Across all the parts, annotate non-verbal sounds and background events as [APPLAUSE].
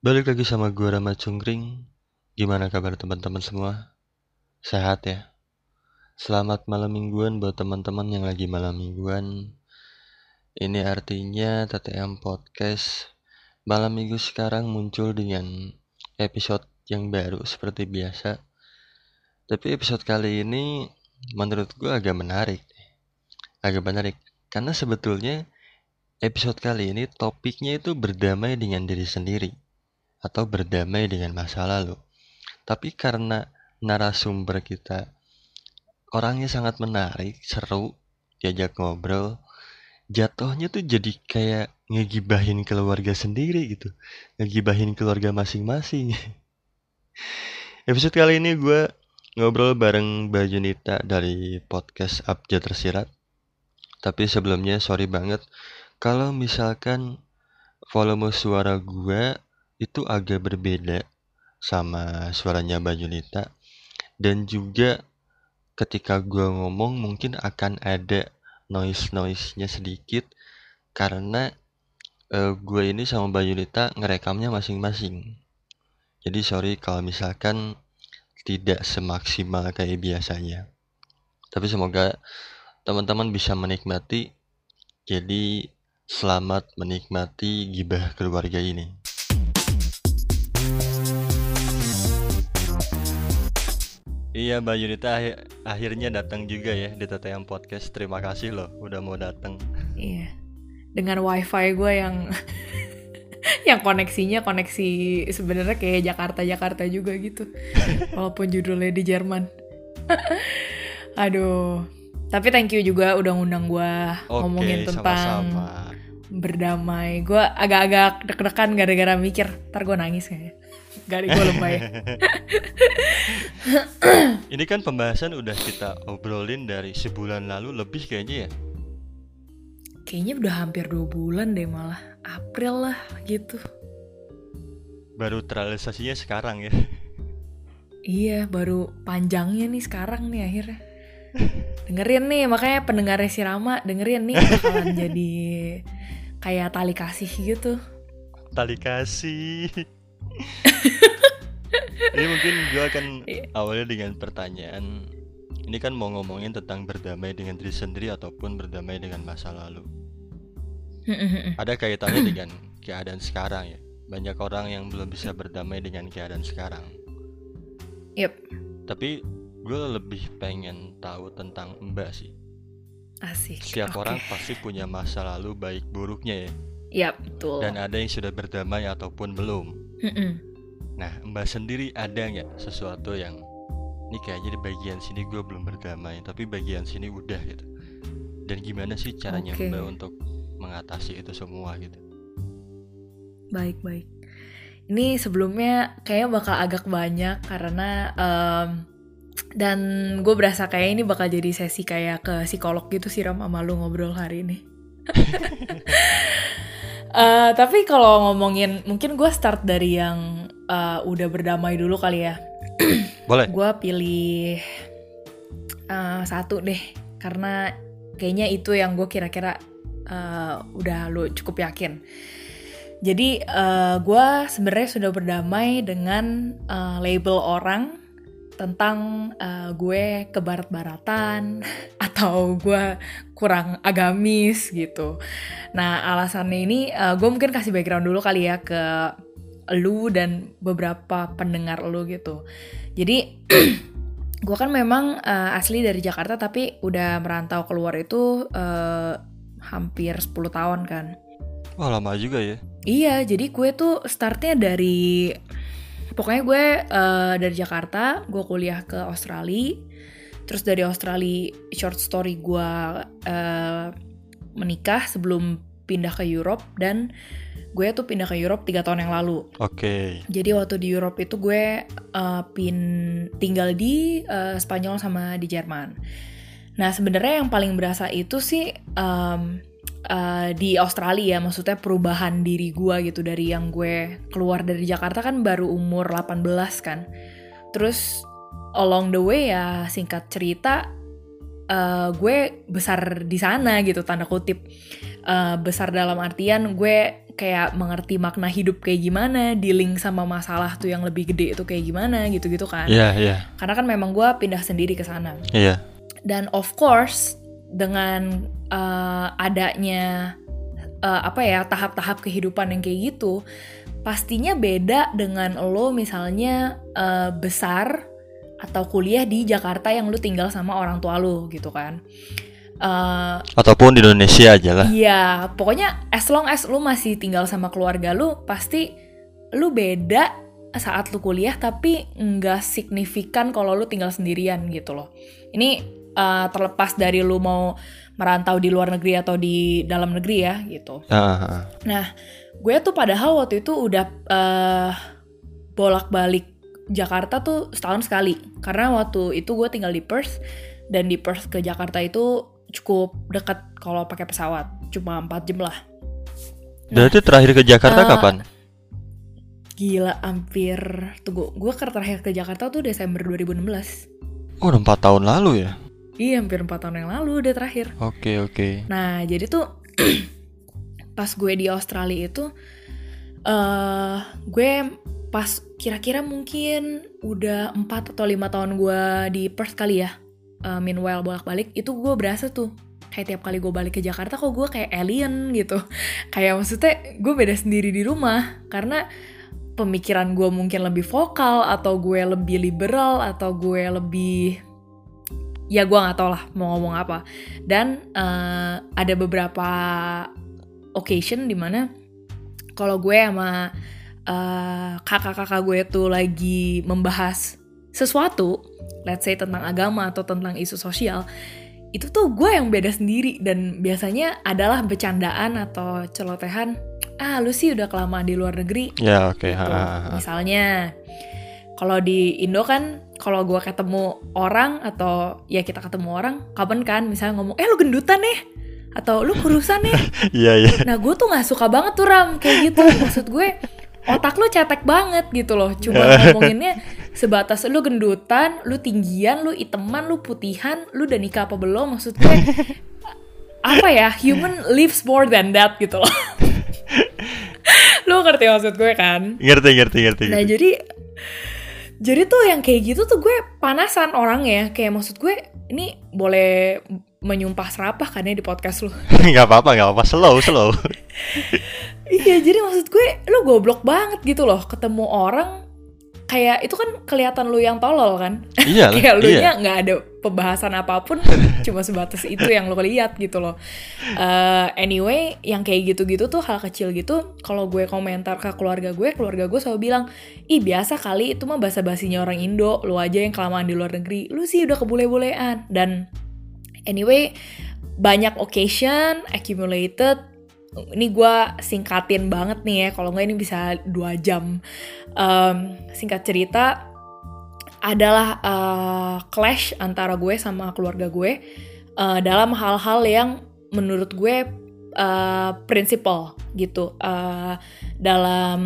Balik lagi sama gue Rama Cungkring. Gimana kabar teman-teman semua? Sehat ya? Selamat malam mingguan buat teman-teman yang lagi malam mingguan. Ini artinya TTM Podcast Malam minggu sekarang muncul dengan episode yang baru seperti biasa. Tapi episode kali ini menurut gue agak menarik. Agak menarik. Karena sebetulnya episode kali ini topiknya itu berdamai dengan diri sendiri atau berdamai dengan masa lalu. Tapi karena narasumber kita orangnya sangat menarik, seru, diajak ngobrol, jatuhnya tuh jadi kayak ngegibahin keluarga sendiri gitu. Ngegibahin keluarga masing-masing. [LAUGHS] Episode kali ini gue ngobrol bareng Mbak Junita dari podcast Abjad Tersirat. Tapi sebelumnya sorry banget kalau misalkan volume suara gue itu agak berbeda sama suaranya Mbak Junita dan juga ketika gue ngomong mungkin akan ada noise-noise-nya sedikit karena uh, gue ini sama Mbak Junita ngerekamnya masing-masing. Jadi sorry kalau misalkan tidak semaksimal kayak biasanya. Tapi semoga teman-teman bisa menikmati. Jadi selamat menikmati gibah keluarga ini Iya Mbak Yunita akhir akhirnya datang juga ya di TTM Podcast. Terima kasih loh udah mau datang. Iya. Dengan wifi gue yang [LAUGHS] yang koneksinya koneksi sebenarnya kayak Jakarta Jakarta juga gitu. [LAUGHS] Walaupun judulnya di Jerman. [LAUGHS] Aduh. Tapi thank you juga udah ngundang gue Oke, ngomongin tentang sama-sama. berdamai. Gue agak-agak deg-degan gara-gara mikir, ntar gue nangis kayaknya. Gak gue lebay. Ini kan pembahasan udah kita obrolin dari sebulan lalu lebih kayaknya ya. Kayaknya udah hampir dua bulan deh malah. April lah gitu. Baru terrealisasinya sekarang ya. Iya, baru panjangnya nih sekarang nih akhirnya. Dengerin nih, makanya pendengarnya si Rama dengerin nih bakalan [LAUGHS] jadi kayak tali kasih gitu. Tali kasih. [LAUGHS] Ini mungkin gue akan Iya. awalnya dengan pertanyaan. Ini kan mau ngomongin tentang berdamai dengan diri sendiri ataupun berdamai dengan masa lalu. Ada kaitannya [CLEARS THROAT] dengan keadaan sekarang ya. Banyak orang yang belum bisa berdamai dengan keadaan sekarang. Yep, Tapi gue lebih pengen tahu tentang Mbak sih. asik. Setiap Oke. orang pasti punya masa lalu baik buruknya ya. Yap, betul. Dan ada yang sudah berdamai ataupun belum. Mm-mm. Nah, Mbak sendiri ada nggak sesuatu yang ini kayaknya di bagian sini gue belum berdamai, tapi bagian sini udah gitu. Dan gimana sih caranya Oke. Mbak untuk mengatasi itu semua gitu? Baik, baik. Ini sebelumnya kayaknya bakal agak banyak karena em, dan gue berasa kayak ini bakal jadi sesi kayak ke psikolog gitu sih Ram sama lu ngobrol hari ini. [LAUGHS] Eh, tapi kalau ngomongin mungkin gue start dari yang eh, udah berdamai dulu kali ya. [CLEARS THROAT] Boleh. Gue pilih eh, satu deh karena kayaknya itu yang gue kira-kira eh, udah lu cukup yakin. Jadi eh, gue sebenarnya sudah berdamai dengan eh, label orang tentang eh, gue ke barat-baratan [LAUGHS] atau gue kurang agamis gitu. Nah alasannya ini eh, gue mungkin kasih background dulu kali ya ke lu dan beberapa pendengar lu gitu. Jadi [CLEARS THROAT] gue kan memang eh, asli dari Jakarta tapi udah merantau keluar itu eh, hampir 10 tahun kan. Wah lama juga ya. Iya, jadi gue tuh startnya dari pokoknya gue eh, dari Jakarta, gue kuliah ke Australia, terus dari Australia short story gue eh, menikah sebelum pindah ke Europe dan gue tuh pindah ke Europe tiga tahun yang lalu. Oke. Jadi waktu di Europe itu gue uh, pin tinggal di uh, Spanyol sama di Jerman. Nah sebenarnya yang paling berasa itu sih um, uh, di Australia ya, maksudnya perubahan diri gue gitu dari yang gue keluar dari Jakarta kan baru umur 18 kan. Terus along the way ya singkat cerita uh, gue besar di sana gitu tanda kutip. Uh, besar dalam artian gue kayak mengerti makna hidup kayak gimana, dealing sama masalah tuh yang lebih gede itu kayak gimana gitu-gitu kan. Iya, iya. Karena kan memang gue pindah sendiri ke sana. Iya. Dan of course dengan uh, adanya uh, apa ya tahap-tahap kehidupan yang kayak gitu, pastinya beda dengan lo misalnya uh, besar atau kuliah di Jakarta yang lu tinggal sama orang tua lu gitu kan. Uh, Ataupun di Indonesia aja lah. Iya, pokoknya as long as lu masih tinggal sama keluarga lu, pasti lu beda saat lu kuliah, tapi nggak signifikan kalau lu tinggal sendirian gitu loh. Ini uh, terlepas dari lu mau merantau di luar negeri atau di dalam negeri ya gitu. Uh. Nah, gue tuh padahal waktu itu udah uh, bolak-balik Jakarta tuh setahun sekali, karena waktu itu gue tinggal di Perth dan di Perth ke Jakarta itu cukup dekat kalau pakai pesawat cuma 4 jam lah nah, Berarti terakhir ke Jakarta uh, kapan? Gila hampir tunggu gue terakhir ke Jakarta tuh Desember 2016 Oh udah 4 tahun lalu ya? Iya hampir 4 tahun yang lalu udah terakhir Oke okay, oke okay. Nah jadi tuh [CLEARS THROAT] pas gue di Australia itu uh, gue pas kira-kira mungkin udah 4 atau 5 tahun gue di Perth kali ya uh, meanwhile bolak-balik itu gue berasa tuh kayak tiap kali gue balik ke Jakarta kok gue kayak alien gitu [LAUGHS] kayak maksudnya gue beda sendiri di rumah karena pemikiran gue mungkin lebih vokal atau gue lebih liberal atau gue lebih ya gue nggak tau lah mau ngomong apa dan uh, ada beberapa occasion di mana kalau gue sama uh, kakak-kakak gue tuh lagi membahas sesuatu let's say tentang agama atau tentang isu sosial itu tuh gue yang beda sendiri dan biasanya adalah bercandaan atau celotehan ah lu sih udah kelamaan di luar negeri ya oke okay. gitu. misalnya kalau di Indo kan kalau gue ketemu orang atau ya kita ketemu orang kapan kan misalnya ngomong eh lu gendutan nih atau lu kurusan nih. [LAUGHS] Iya iya. Nah gue tuh nggak suka banget tuh ram kayak gitu. Maksud gue otak lu cetek banget gitu loh. Cuma [LAUGHS] ngomonginnya sebatas lu gendutan, lu tinggian, lu iteman, lu putihan, lu udah nikah apa belum? Maksud gue [LAUGHS] apa ya human lives more than that gitu loh. Lu ngerti maksud gue kan? Ngerti ngerti ngerti nah jadi jadi tuh yang kayak gitu tuh gue panasan orang ya kayak maksud gue ini boleh menyumpah serapah kan ya di podcast lu? [LAUGHS] Nggak apa-apa nggak apa-apa. Slow slow. Iya jadi maksud gue lu goblok banget gitu loh. Ketemu orang kayak itu kan kelihatan lu yang tolol kan? Iya [LAUGHS] kayak lu nya nggak ada pembahasan apa pun [LAUGHS] cuma sebatas itu yang lu lihat gitu loh. Uh, anyway yang kayak gitu-gitu tuh hal kecil gitu kalau gue komentar ke keluarga gue keluarga gue selalu bilang ih biasa kali itu mah bahasa basinya orang Indo lu aja yang kelamaan di luar negeri lu sih udah kebule-bulean. Dan anyway banyak occasion accumulated ini gue singkatin banget nih ya kalau nggak ini bisa dua jam. Um, singkat cerita adalah uh, clash antara gue sama keluarga gue uh, dalam hal-hal yang menurut gue uh, prinsipal gitu uh, dalam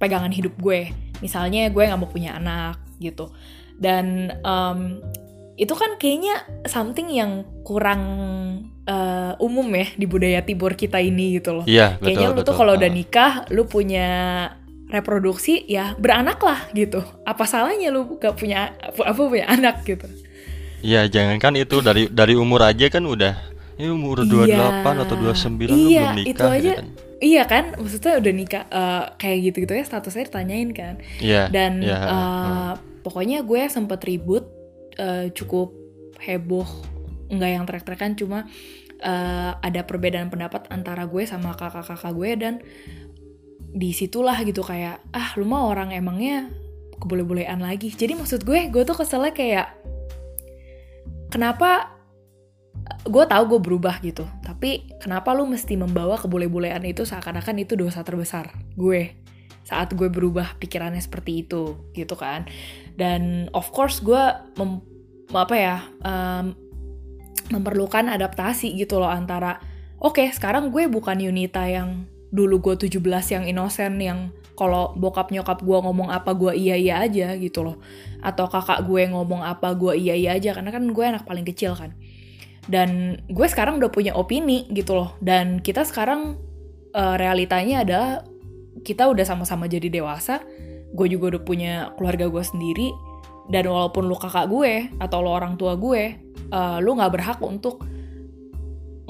pegangan hidup gue. Misalnya gue nggak mau punya anak gitu. Dan um, itu kan kayaknya something yang kurang uh, umum ya di budaya timur kita ini gitu loh. Iya, Kayaknya betul, lu tuh kalau udah nikah, lu punya reproduksi ya beranak lah gitu. Apa salahnya lu gak punya apa punya anak gitu? Iya, jangankan itu dari dari umur aja kan udah ini umur 28 iya, atau 29 iya, lu belum nikah itu aja, kan. Iya kan, maksudnya udah nikah uh, kayak gitu-gitu ya statusnya ditanyain kan. Iya. Dan iya, uh, uh. pokoknya gue sempet ribut uh, cukup heboh nggak yang trek-trekan cuma uh, ada perbedaan pendapat antara gue sama kakak-kakak gue dan di situlah gitu kayak ah lu mah orang emangnya keboleh-bolehan lagi. Jadi maksud gue gue tuh keselnya kayak kenapa gue tahu gue berubah gitu tapi kenapa lu mesti membawa keboleh-bolehan itu seakan-akan itu dosa terbesar gue saat gue berubah pikirannya seperti itu gitu kan. Dan of course gue mem, apa ya um, memerlukan adaptasi gitu loh antara oke okay, sekarang gue bukan Yunita yang dulu gue 17 yang inosen yang kalau bokap nyokap gue ngomong apa gue iya iya aja gitu loh. Atau kakak gue ngomong apa gue iya iya aja karena kan gue anak paling kecil kan. Dan gue sekarang udah punya opini gitu loh. Dan kita sekarang uh, realitanya adalah kita udah sama-sama jadi dewasa. Gue juga udah punya keluarga gue sendiri dan walaupun lu kakak gue atau lu orang tua gue uh, lu nggak berhak untuk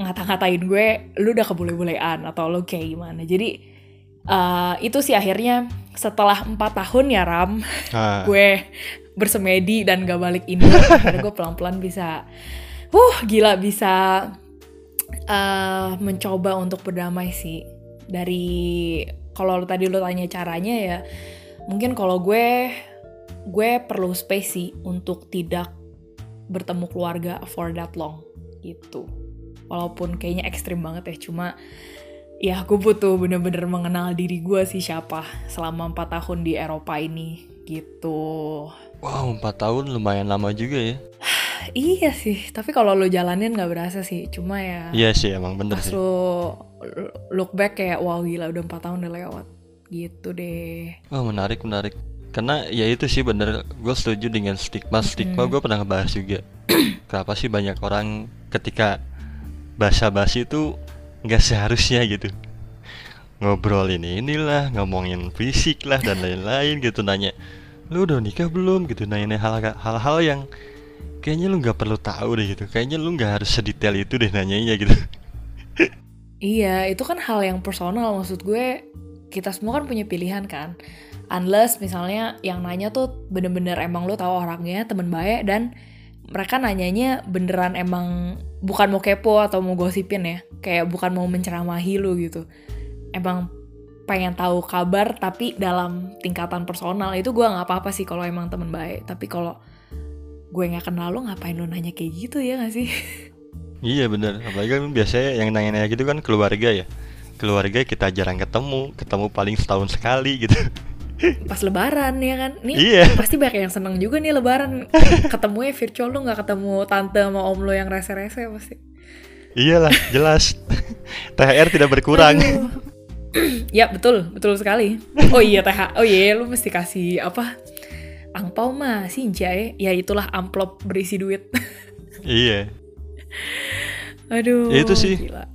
ngata-ngatain gue lu udah kebule-bulean atau lu kayak gimana. Jadi uh, itu sih akhirnya setelah empat tahun ya Ram ah. gue bersemedi dan gak balik ini. Gue pelan-pelan bisa uh gila bisa uh, mencoba untuk berdamai sih. Dari kalau tadi lo tanya caranya ya mungkin kalau gue gue perlu space sih untuk tidak bertemu keluarga for that long gitu. Walaupun kayaknya ekstrim banget ya cuma ya gue butuh bener-bener mengenal diri gue sih siapa selama empat tahun di Eropa ini gitu. Wow empat tahun lumayan lama juga ya. [SIGHS] Iya sih tapi kalau lo jalanin nggak berasa sih cuma ya iya sih emang bener pas sih. lo look back kayak wow gila udah empat tahun udah lewat gitu deh. Oh menarik menarik karena ya itu sih bener gue setuju dengan stigma. Stigma hmm. gue pernah ngebahas juga. [CLEARS THROAT] Kenapa sih banyak orang ketika bahasa basi itu nggak seharusnya gitu? Ngobrol ini inilah ngomongin fisik lah dan lain-lain gitu nanya lu udah nikah belum? gitu nanya hal-hal yang kayaknya lu nggak perlu tahu deh gitu. Kayaknya lu nggak harus sedetail itu deh nanyanya gitu. Iya itu kan hal yang personal maksud gue. Kita semua kan punya pilihan kan unless misalnya yang nanya tuh bener-bener emang lo tahu orangnya temen baik dan mereka nanyanya beneran emang bukan mau kepo atau mau gosipin ya. Kayak bukan mau menceramahi lo gitu. Emang pengen tahu kabar tapi dalam tingkatan personal. Itu gue nggak apa-apa sih kalau emang temen baik. Tapi kalau gue nggak kenal lo ngapain lo nanya kayak gitu ya gak sih? Iya bener. Apalagi kan biasanya yang nanya-nanya gitu kan keluarga ya. Keluarga kita jarang ketemu ketemu paling setahun sekali gitu pas lebaran ya kan? Nih iya. pasti banyak yang seneng juga nih lebaran. Ketemu ya virtual lu nggak ketemu tante sama om lo yang rese-rese pasti. Iyalah jelas. [LAUGHS] THR tidak berkurang. [CLEARS THROAT] Ya betul betul sekali. Oh iya TH oh iya lu mesti kasih apa angpau mah sih ya ya itulah amplop berisi duit. [LAUGHS] Iya. Aduh ya, itu sih. gila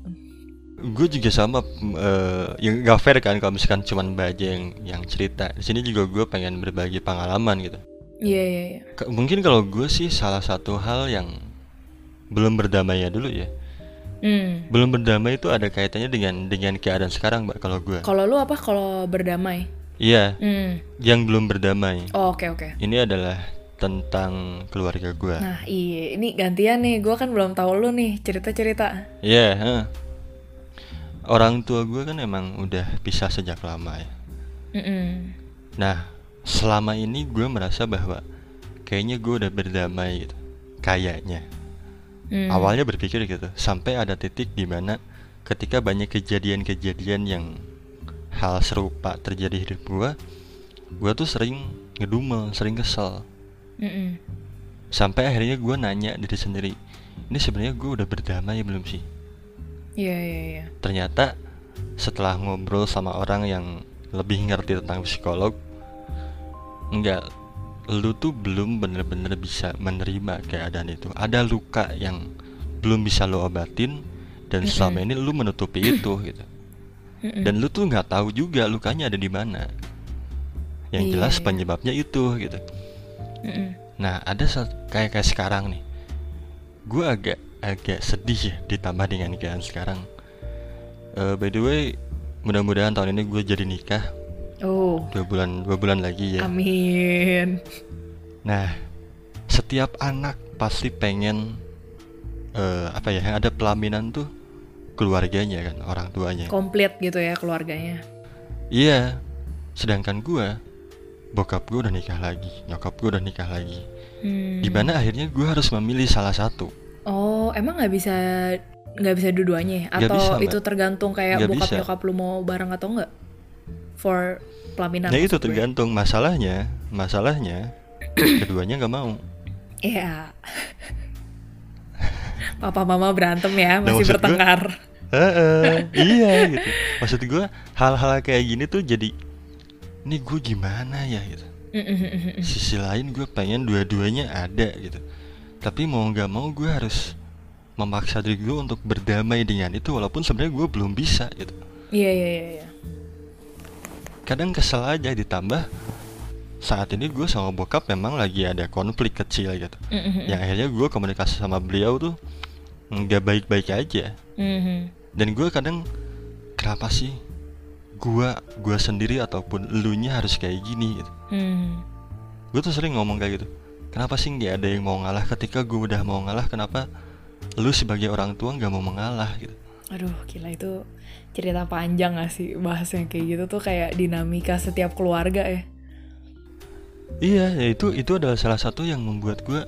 gue juga sama uh, yang gak fair kan kalau misalkan cuman baja yang yang cerita di sini juga gue pengen berbagi pengalaman gitu iya yeah, iya yeah, yeah. mungkin kalau gue sih salah satu hal yang belum berdamai ya dulu ya mm. belum berdamai itu ada kaitannya dengan dengan keadaan sekarang mbak kalau gue kalau lu apa kalau berdamai iya mm. yang belum berdamai oh, oke okay, oke okay. ini adalah tentang keluarga gue. Nah iya, ini gantian nih, gue kan belum tahu lu nih cerita cerita. Iya, yeah, huh orang tua gue kan emang udah pisah sejak lama ya. Mm -mm. Nah, selama ini gue merasa bahwa kayaknya gue udah berdamai gitu. Kayaknya. Mm. Awalnya berpikir gitu, sampai ada titik di mana ketika banyak kejadian-kejadian yang hal serupa terjadi hidup gue, gue tuh sering ngedumel, sering kesel. Mm -mm. Sampai akhirnya gue nanya diri sendiri, ini sebenarnya gue udah berdamai belum sih? Iya, iya, iya. Ternyata setelah ngobrol sama orang yang lebih ngerti tentang psikolog, enggak, lu tuh belum bener-bener bisa menerima keadaan itu. Ada luka yang belum bisa lo obatin dan mm -hmm. selama ini lu menutupi [COUGHS] itu gitu. Dan lu tuh nggak tahu juga lukanya ada di mana. Yang yeah, jelas iya. penyebabnya itu gitu. Nah, ada kayak kayak sekarang nih. Gue agak agak sedih ya ditambah dengan nikahan sekarang. Uh, by the way, mudah-mudahan tahun ini gue jadi nikah. Oh. Dua bulan dua bulan lagi ya. Amin. Nah, setiap anak pasti pengen uh, apa ya ada pelaminan tuh keluarganya kan orang tuanya. Komplit gitu ya keluarganya. Iya. Sedangkan gue bokap gue udah nikah lagi, nyokap gue udah nikah lagi. Hmm. Gimana akhirnya gue harus memilih salah satu Oh, emang nggak bisa nggak bisa dua-duanya ya? Atau bisa, itu tergantung kayak gak bokap bisa. nyokap lu mau bareng atau enggak? For pelaminan. Ya itu tergantung gue. masalahnya, masalahnya [CLEARS THROAT] keduanya nggak mau. Iya. [LAUGHS] Papa mama berantem ya, nah, masih nah, bertengkar. Gue, uh, uh, [LAUGHS] iya gitu. Maksud gue hal-hal kayak gini tuh jadi ini gue gimana ya gitu. Sisi lain gue pengen dua-duanya ada gitu tapi mau nggak mau gue harus memaksa diri gue untuk berdamai dengan itu walaupun sebenarnya gue belum bisa gitu Iya iya iya. iya. kadang kesel aja ditambah saat ini gue sama bokap memang lagi ada konflik kecil gitu Mhm. yang akhirnya gue komunikasi sama beliau tuh nggak baik-baik aja Mhm. dan gue kadang kenapa sih gue gue sendiri ataupun elunya harus kayak gini gitu Mhm. gue tuh sering ngomong kayak gitu kenapa sih nggak ada yang mau ngalah ketika gue udah mau ngalah kenapa lu sebagai orang tua nggak mau mengalah gitu Aduh, gila itu cerita panjang gak sih bahasnya kayak gitu tuh kayak dinamika setiap keluarga ya. iya ya itu itu adalah salah satu yang membuat gue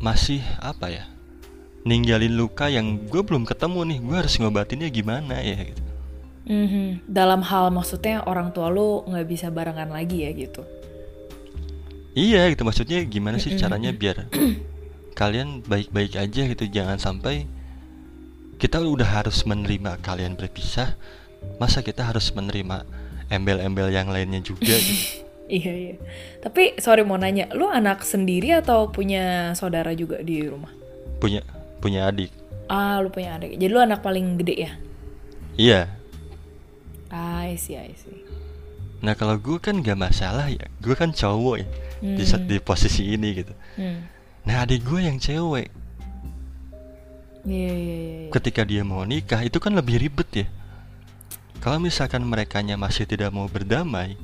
masih apa ya ninggalin luka yang gue belum ketemu nih gue harus ngobatinnya gimana ya gitu Mhm. Dalam hal maksudnya orang tua lu nggak bisa barengan lagi ya gitu. Iya gitu maksudnya gimana sih caranya biar [CLEARS THROAT] kalian baik-baik aja gitu jangan sampai kita udah harus menerima kalian berpisah masa kita harus menerima embel-embel yang lainnya juga gitu. [LAUGHS] Iya iya. Tapi sorry mau nanya, lu anak sendiri atau punya saudara juga di rumah? punya punya adik Ah, lu punya adik. Jadi lu anak paling gede ya? iya Ah, I see, I see. Nah kalau gue kan gak masalah ya gue kan cowok ya di, sa- di posisi ini gitu Hmm. nah adik gue yang cewek Iya, iya, iya. iya. ketika dia mau nikah itu kan lebih ribet ya kalau misalkan merekanya masih tidak mau berdamai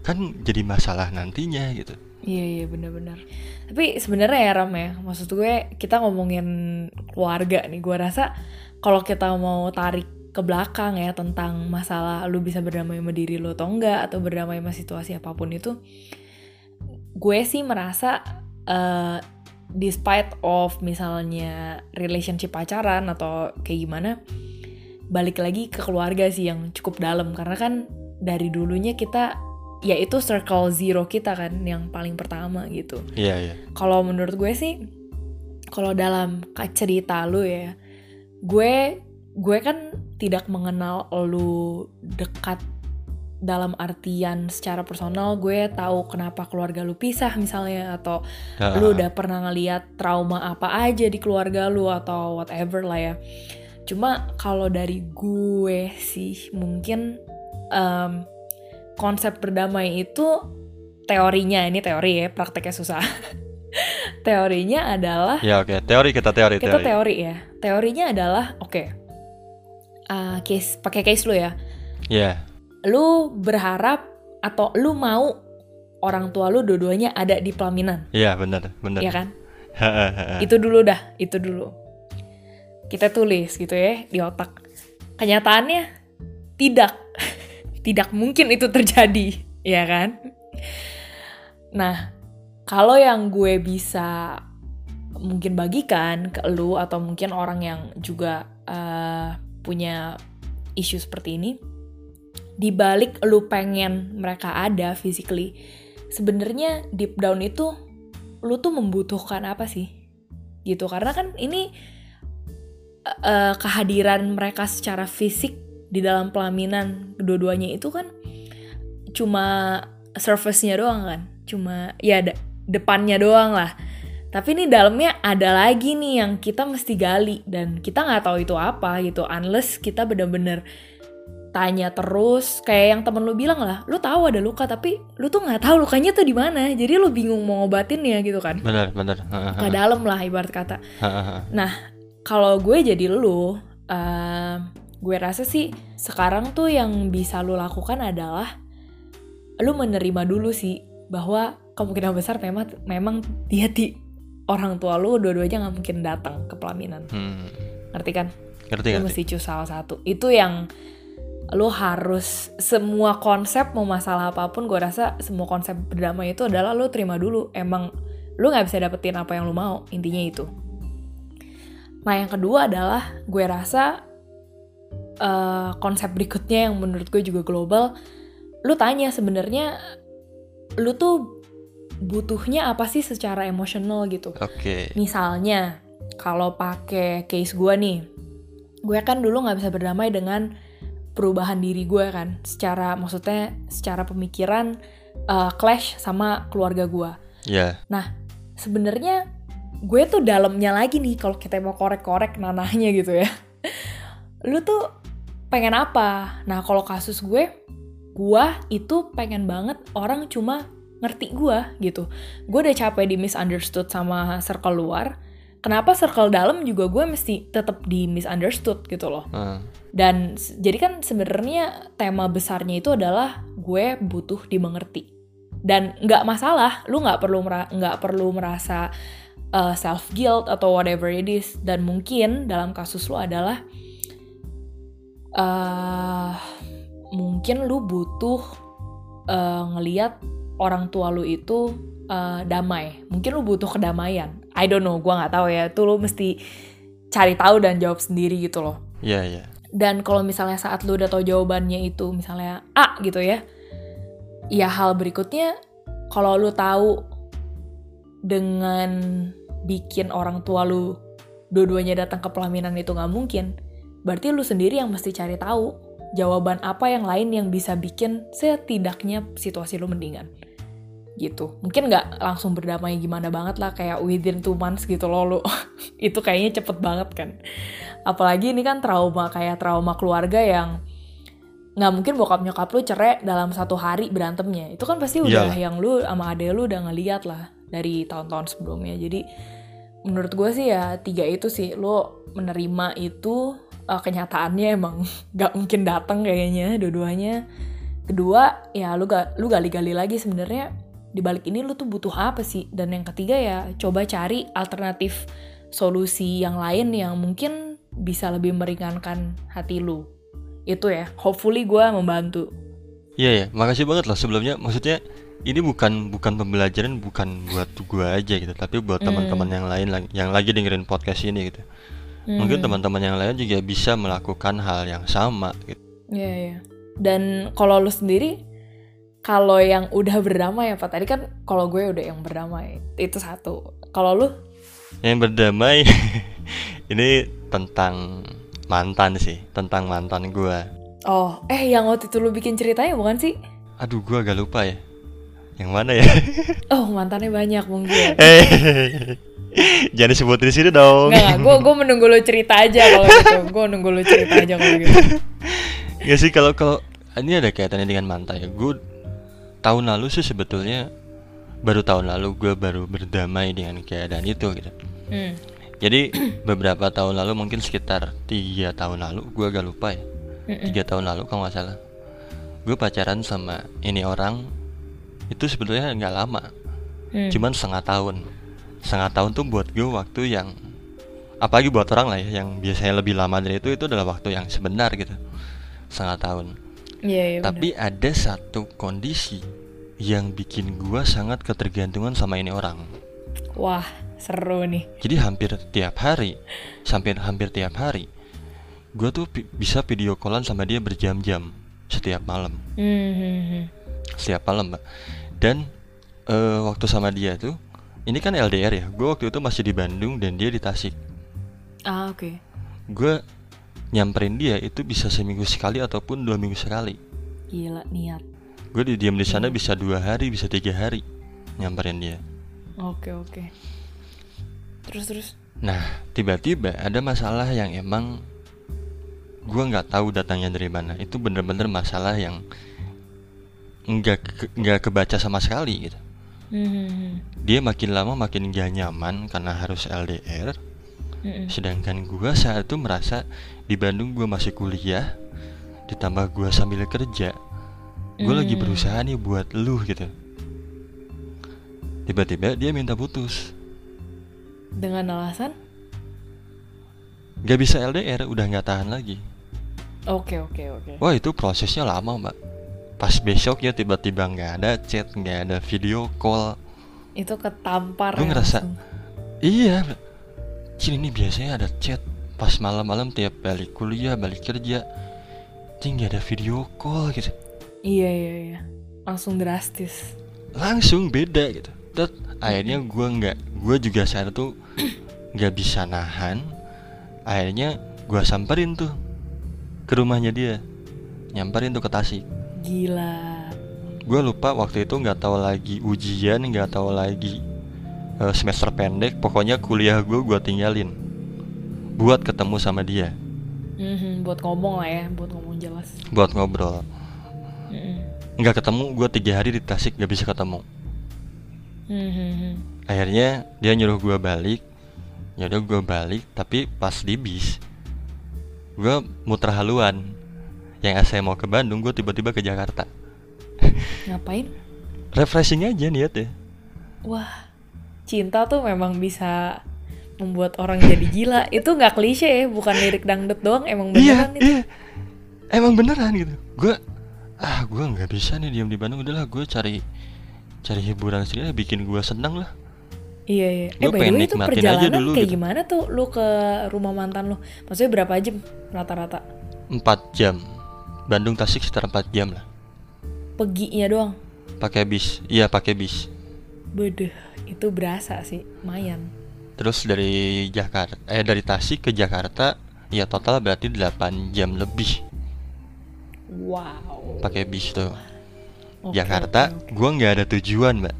kan jadi masalah nantinya gitu Iya iya benar-benar. Tapi sebenarnya ya Ram ya, maksud gue kita ngomongin keluarga nih. Gue rasa kalau kita mau tarik ke belakang ya tentang masalah lu bisa berdamai sama diri lu atau enggak atau berdamai sama situasi apa pun itu, gue sih merasa eh, despite of misalnya relationship pacaran atau kayak gimana, balik lagi ke keluarga sih yang cukup dalam karena kan dari dulunya kita ya itu circle zero kita kan yang paling pertama gitu. iya iya Kalau menurut gue sih kalau dalam cerita lu ya, gue gue kan tidak mengenal lu dekat dalam artian secara personal gue tahu kenapa keluarga lu pisah misalnya atau Ah, lu udah pernah ngeliat trauma apa aja di keluarga lu atau whatever lah ya. Cuma kalau dari gue sih mungkin em, konsep berdamai itu teorinya ini teori ya prakteknya susah. [LAUGHS] teorinya adalah ya oke teori kita teori kita teori teori ya. Teorinya adalah oke. Ah, case pakai case lu ya. ya Lu berharap atau lu mau orang tua lu dua-duanya ada di pelaminan, iya benar benar. Ya kan? [LAUGHS] Itu dulu dah itu dulu. Kita tulis gitu ya di otak. Kenyataannya tidak [LAUGHS] tidak mungkin itu terjadi ya kan? Nah kalau yang gue bisa mungkin bagikan ke lu atau mungkin orang yang juga eh, punya isu seperti ini di balik lu pengen mereka ada physically sebenarnya deep down itu lu tuh membutuhkan apa sih? Gitu karena kan ini eh, kehadiran mereka secara fisik di dalam pelaminan kedua-duanya itu kan cuma surface-nya doang kan? Cuma ya de- depannya doang lah tapi ini dalamnya ada lagi nih yang kita mesti gali dan kita nggak tahu itu apa gitu unless kita bener-bener tanya terus kayak yang temen lu bilang lah lu tahu ada luka tapi lu tuh nggak tahu lukanya tuh di mana jadi lu bingung mau ngobatinnya gitu kan benar benar Hahaha. ke dalam lah ibarat kata. Nah, kalau gue jadi lu, em, gue rasa sih sekarang tuh yang bisa lu lakukan adalah lu menerima dulu sih bahwa kemungkinan besar memang memang dia di orang tua lu dua-duanya nggak mungkin datang ke pelaminan. Hmm. Ngerti kan? ngerti Lu ngerti mesti choose salah satu. Itu yang lu harus semua konsep mau masalah apa pun gue rasa semua konsep berdamai itu adalah lu terima dulu emang lu nggak bisa dapetin apa yang lu mau intinya itu nah yang kedua adalah gue rasa eh, konsep berikutnya yang menurut gue juga global lu tanya sebenarnya lu tuh butuhnya apa sih secara emosional gitu? Oke. Misalnya, kalau pakai case gue nih, gue kan dulu nggak bisa berdamai dengan perubahan diri gue kan, secara maksudnya secara pemikiran uh, clash sama keluarga gue. ya. Nah, sebenarnya gue tuh dalamnya lagi nih kalau kita mau korek-korek nanahnya gitu ya. [LAUGHS] Lu tuh pengen apa? Nah kalau kasus gue gue itu pengen banget orang cuma ngerti gue gitu gue udah capek di misunderstood sama circle luar kenapa circle dalam juga gue mesti tetap di misunderstood gitu loh. Uh. Dan jadi kan sebenarnya tema besarnya itu adalah gue butuh dimengerti. Dan nggak masalah, lu nggak perlu nggak perlu merasa uh, self guilt atau whatever it is. Dan mungkin dalam kasus lu adalah uh, mungkin lu butuh uh, ngeliat orang tua lu itu uh, damai. Mungkin lu butuh kedamaian. I don't know, gue nggak tahu ya. Itu lu mesti cari tahu dan jawab sendiri gitu loh. Iya yeah, iya. Yeah. Dan kalau misalnya saat lu udah tahu jawabannya itu misalnya A gitu ya, ya hal berikutnya kalau lu tahu dengan bikin orang tua lu dua-duanya datang ke pelaminan itu nggak mungkin, berarti lu sendiri yang mesti cari tahu jawaban apa yang lain yang bisa bikin setidaknya situasi lu mendingan? Gitu. Mungkin nggak langsung berdamai gimana banget lah kayak within two months gitu loh lu. [LAUGHS] Itu kayaknya cepet banget kan. Apalagi ini kan trauma kayak trauma keluarga yang nggak mungkin bokap nyokap lu cerai dalam satu hari berantemnya. Itu kan pasti udah yeah. yang lu sama ade lu udah ngeliat lah dari tahun-tahun sebelumnya. Jadi menurut gue sih ya tiga itu sih lu menerima itu uh, kenyataannya emang [LAUGHS] nggak mungkin datang kayaknya dua-duanya kedua ya lu gak lu gali-gali lagi sebenarnya di balik ini lu tuh butuh apa sih? Dan yang ketiga ya coba cari alternatif solusi yang lain yang mungkin bisa lebih meringankan hati lu. Itu ya, hopefully gue membantu. Iya ya, makasih banget loh sebelumnya. Maksudnya ini bukan bukan pembelajaran bukan buat gue aja gitu, tapi buat mm. teman-teman yang lain yang lagi dengerin podcast ini gitu. Mm. Mungkin teman-teman yang lain juga bisa melakukan hal yang sama gitu. Iya yeah, iya. Yeah. Dan kalau lu sendiri kalau yang udah berdamai apa tadi kan kalau gue udah yang berdamai itu satu kalau lu yang berdamai [LAUGHS] ini tentang mantan sih tentang mantan gue oh eh yang waktu itu lu bikin ceritanya bukan sih aduh gue agak lupa ya yang mana ya [LAUGHS] oh mantannya banyak mungkin eh [LAUGHS] jangan disebutin di sini dong. Nggak gue gue menunggu lu cerita aja kalau gitu. [LAUGHS] Gue menunggu lu cerita aja kalau gitu. Ya sih kalau kalau ini ada kaitannya dengan mantan ya. Gue tahun lalu sih sebetulnya baru tahun lalu gue baru berdamai dengan keadaan itu gitu. Hmm. jadi beberapa tahun lalu mungkin sekitar tiga tahun lalu gue agak lupa ya. Tiga tahun lalu kalau nggak salah. Gue pacaran sama ini orang itu sebetulnya nggak lama. Hmm. cuman setengah tahun setengah tahun tuh buat gue waktu yang apalagi buat orang lah ya yang biasanya lebih lama dari itu itu adalah waktu yang sebentar gitu setengah tahun Yeah, yeah, Tapi bener. ada satu kondisi yang bikin gua sangat ketergantungan sama ini orang. Wah, seru nih. Jadi hampir tiap hari, sampai hampir tiap hari, gua tuh bisa video callan sama dia berjam-jam setiap malam. Mm-hmm. Setiap malam, mbak. Dan uh, waktu sama dia tuh, ini kan LDR ya. Gua waktu itu masih di Bandung dan dia di Tasik. Ah, oke. Okay. Gue nyamperin dia itu bisa seminggu sekali ataupun dua minggu sekali gila niat gue di diam di sana bisa dua hari bisa tiga hari nyamperin dia oke oke terus terus nah tiba-tiba ada masalah yang emang gue nggak tahu datangnya dari mana itu bener-bener masalah yang nggak nggak kebaca sama sekali gitu dia makin lama makin gak nyaman karena harus LDR mm-hmm. sedangkan gue saat itu merasa di Bandung gue masih kuliah ditambah gue sambil kerja gue mm. lagi hmm. berusaha nih buat lu gitu tiba-tiba dia minta putus dengan alasan Gak bisa LDR udah nggak tahan lagi Oke oke oke Wah itu prosesnya lama mbak Pas besoknya tiba-tiba nggak ada chat nggak ada video call. Itu ketampar Gue ngerasa Iya Sini nih biasanya ada chat pas malam-malam tiap balik kuliah balik kerja. Tinggal ada video call gitu. Iya iya iya. Langsung drastis. Langsung beda gitu. Dan akhirnya gue nggak gue juga saat [CLEARS THROAT] itu nggak bisa nahan. Akhirnya gue samperin tuh ke rumahnya dia. Nyamperin tuh ke Tasik gila gue lupa waktu itu nggak tahu lagi ujian nggak tahu lagi uh, semester pendek pokoknya kuliah gue gue tinggalin buat ketemu sama dia. Mm-hmm. Hmm, buat ngomong lah ya, buat ngomong jelas. buat ngobrol Mm-mm. nggak ketemu gue tiga hari di Tasik gak bisa ketemu Hmm, hmm, hmm. akhirnya dia nyuruh gue balik ya udah gue balik tapi pas di bis gue muter haluan yang saya mau ke Bandung gue tiba-tiba ke Jakarta Ngapain? refreshing aja niat ya Wah, cinta tuh memang bisa membuat orang jadi gila. Itu nggak klise ya, bukan lirik dangdut doang, emang iya beneran itu. iya emang beneran gitu gue ah gue nggak bisa nih diam di Bandung udahlah gue cari cari hiburan sendiri bikin gue seneng lah Iya, iya. Eh, Gua by the way itu perjalanan dulu kayak gitu. gimana tuh lu ke rumah mantan lu? Maksudnya berapa jam rata-rata? 4 jam Bandung Tasik sekitar 4 jam lah Peginya doang. pakai bis iya pakai bis Bedeh, itu berasa sih, lumayan. terus dari Jakarta eh dari Tasik ke Jakarta ya total berarti 8 jam lebih Wow. pakai bis tuh Oke, Jakarta oke, oke. gua nggak ada tujuan mbak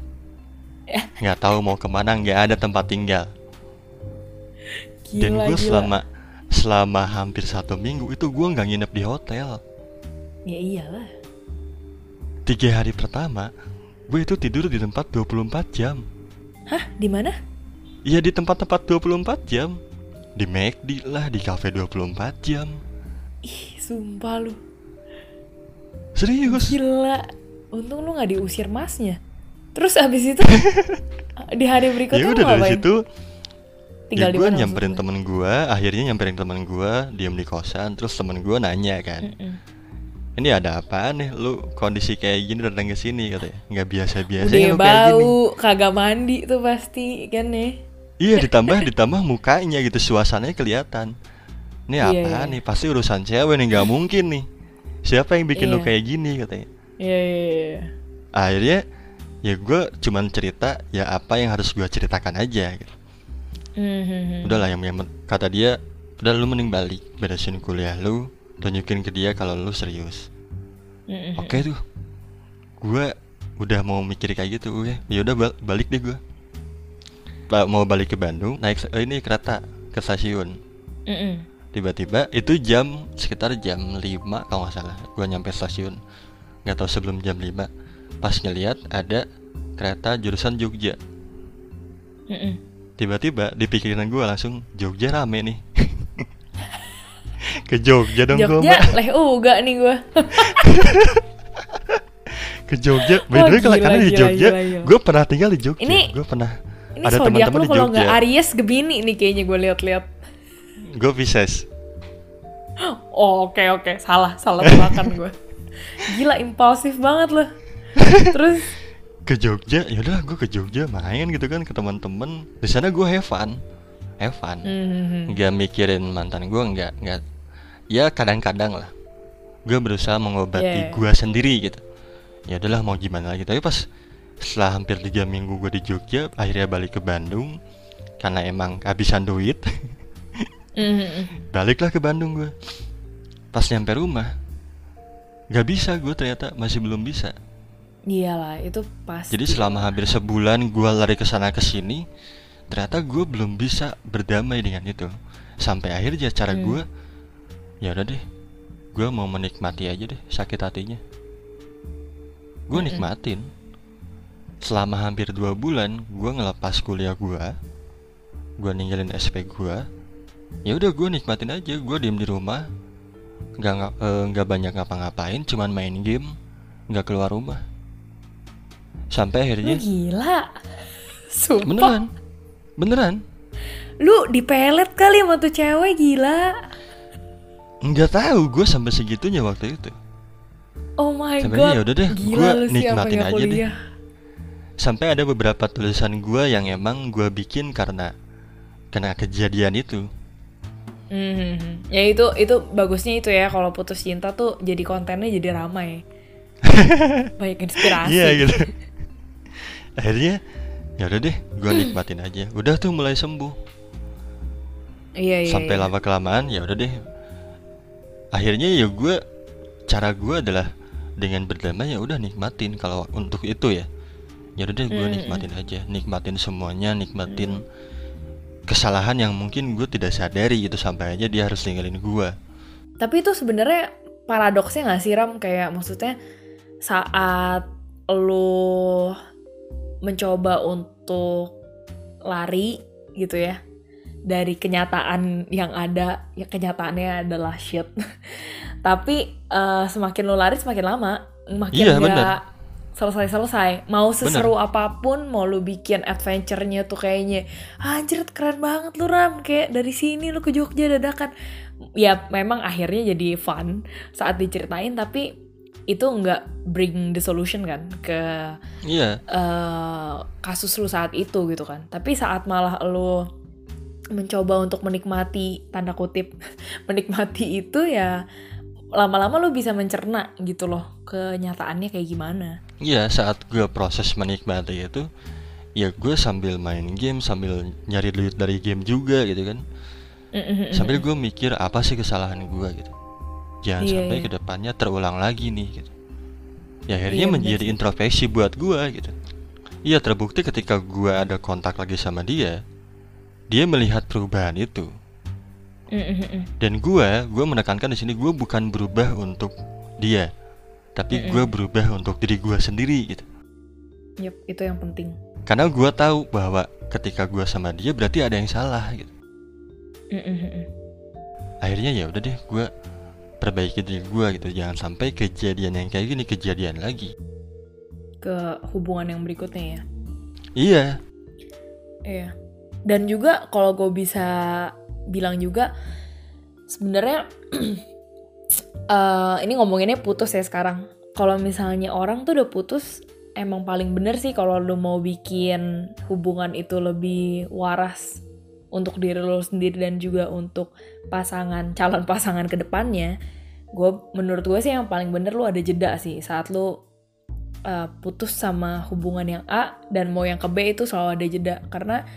Eh. nggak tahu mau ke mana nggak ada tempat tinggal dan Gila, gue gila. selama selama hampir satu minggu itu gua nggak nginep di hotel Ya iyalah. tiga hari pertama gue itu tidur di tempat 24 jam Hah, di mana? Iya di tempat-tempat 24 jam Di McD lah, di cafe 24 jam Ih, sumpah lu. Serius Gila. Untung lu nggak diusir masnya. Terus abis itu [LAUGHS] di hari berikutnya Ya udah dari ngapain? situ Tinggal ya gue nyamperin temen gue Akhirnya nyamperin temen gue Diam di kosan Terus temen gue nanya kan. Ini ada apaan nih Lu kondisi kayak gini datang ke sini katanya Nggak biasa-biasa Udah lu kayak gini bau, kagak mandi tuh pasti kan ya. Iya ditambah ditambah mukanya gitu Suasananya kelihatan Ini Iya, apaan iya. nih Pasti urusan cewek nih Nggak mungkin nih Siapa yang bikin lu Iya. kayak gini katanya Iya, iya, iya. akhirnya ya gue cuman cerita ya apa yang harus gue ceritakan aja gitu. Mhm. udahlah yang, yang kata dia udah lu mending balik beresin kuliah lu tunjukin ke dia kalau lu serius. Oke tuh. Gue udah mau mikir kayak gitu ya ya udah bal- balik deh gue mau balik ke Bandung naik eh, ini kereta ke stasiun. Tiba-tiba itu jam sekitar jam 5 kalau nggak salah gue nyampe stasiun. Nggak tahu sebelum jam 5 pas ngeliat ada kereta jurusan Jogja. Tiba-tiba di pikiran gue langsung Jogja rame nih ke Jogja dong gue Jogja, leh uga nih gua. [LAUGHS] ke Jogja. By Oh, the way kalau karena di Jogja gue pernah tinggal di Jogja. Ini- gue pernah Ini ada teman-teman di kalau Jogja. nggak Aries Gemini nih kayaknya gue lihat-lihat. gue Pisces. Oh, [GASPS] oke oke, salah, salah tebakan gue. [LAUGHS] Gila impulsif banget loh. [LAUGHS] Terus? Ke Jogja? Ya udah gue ke Jogja main gitu kan ke teman-teman. Di sana gue have fun. Have fun. Mhm. nggak mikirin mantan gue nggak nggak ya kadang-kadang lah gue berusaha mengobati Yeah. gue sendiri gitu ya udahlah mau gimana lagi tapi pas setelah hampir tiga minggu gue di Jogja akhirnya balik ke Bandung karena emang kehabisan duit [LAUGHS] Mhm. baliklah ke Bandung gue pas nyampe rumah nggak bisa gue ternyata masih belum bisa Iyalah, itu pasti. jadi selama hampir sebulan gue lari ke sana ke sini ternyata gue belum bisa berdamai dengan itu sampai akhirnya cara Hmm. gue ya udah deh gue mau menikmati aja deh sakit hatinya. Gue nikmatin. Selama hampir dua bulan gue ngelepas kuliah gue gue ninggalin SP gue ya udah gue nikmatin aja gue diem di rumah. Nggak eh, nggak banyak ngapa-ngapain cuman main game nggak keluar rumah. Sampai Lu akhirnya gila. Sumpah. beneran. Beneran. Lu dipelet kali sama tuh cewek gila. Nggak tahu gue sampai segitunya waktu itu Oh my Sampai god. ya udah deh, sih nikmatin aja deh. kuliah. sampai ada beberapa tulisan gue yang emang gue bikin karena kena kejadian itu Mhm. Ya itu itu bagusnya itu ya kalau putus cinta tuh jadi kontennya jadi ramai. [LAUGHS] Banyak inspirasi. iya gitu akhirnya ya udah deh gue nikmatin aja udah tuh mulai sembuh Iya iya. sampai iya. lama kelamaan ya udah deh akhirnya ya gue cara gue adalah dengan berdamai ya udah nikmatin. Kalau untuk itu ya ya udah gue Mm, nikmatin aja. Nikmatin semuanya nikmatin kesalahan yang mungkin gue tidak sadari gitu. Sampai aja dia harus ninggalin gue tapi itu sebenarnya paradoksnya nggak sih Ram? Kayak maksudnya saat lo mencoba untuk lari gitu ya dari kenyataan yang ada ya kenyataannya adalah shit. [LAUGHS] Tapi uh, semakin lo lari semakin lama makin Iya, gak bener. selesai-selesai. Mau seseru apa pun mau lu bikin adventure-nya tuh kayaknya anjir keren banget lu Ram. Kayak dari sini lu ke Jogja dadakan. Ya memang akhirnya jadi fun saat diceritain tapi itu nggak bring the solution kan ke Iya, eh, kasus lu saat itu gitu kan. Tapi saat malah lu mencoba untuk menikmati tanda kutip [LAUGHS] menikmati itu ya lama-lama lu bisa mencerna gitu loh kenyataannya kayak gimana. iya saat gue proses menikmati itu, ya gue sambil main game, sambil nyari duit dari game juga gitu kan. Sambil gue mikir apa sih kesalahan gue gitu. Jangan Iya, sampai iya. ke depannya terulang lagi nih gitu. Ya akhirnya bener menjadi introspeksi buat gue gitu. Iya terbukti ketika gue ada kontak lagi sama dia, dia melihat perubahan itu. Mm-mm-mm. Dan gue, gue menekankan di sini gue bukan berubah untuk dia, tapi gue berubah untuk diri gue sendiri gitu. Yup, itu yang penting. Karena gue tahu bahwa ketika gue sama dia berarti ada yang salah gitu. Akhirnya ya udah deh gue perbaiki diri gue gitu. Jangan sampai kejadian yang kayak gini kejadian lagi. Ke hubungan yang berikutnya ya. Iya, Iya. Dan juga kalau gue bisa bilang juga sebenarnya [CLEARS THROAT] eh, ini ngomonginnya putus ya sekarang. Kalau misalnya orang tuh udah putus emang paling bener sih kalau lu mau bikin hubungan itu lebih waras untuk diri lo sendiri dan juga untuk pasangan calon pasangan ke depannya. Gue menurut gue sih yang paling bener lu ada jeda sih saat lu uh, putus sama hubungan yang A dan mau yang ke B itu selalu ada jeda karena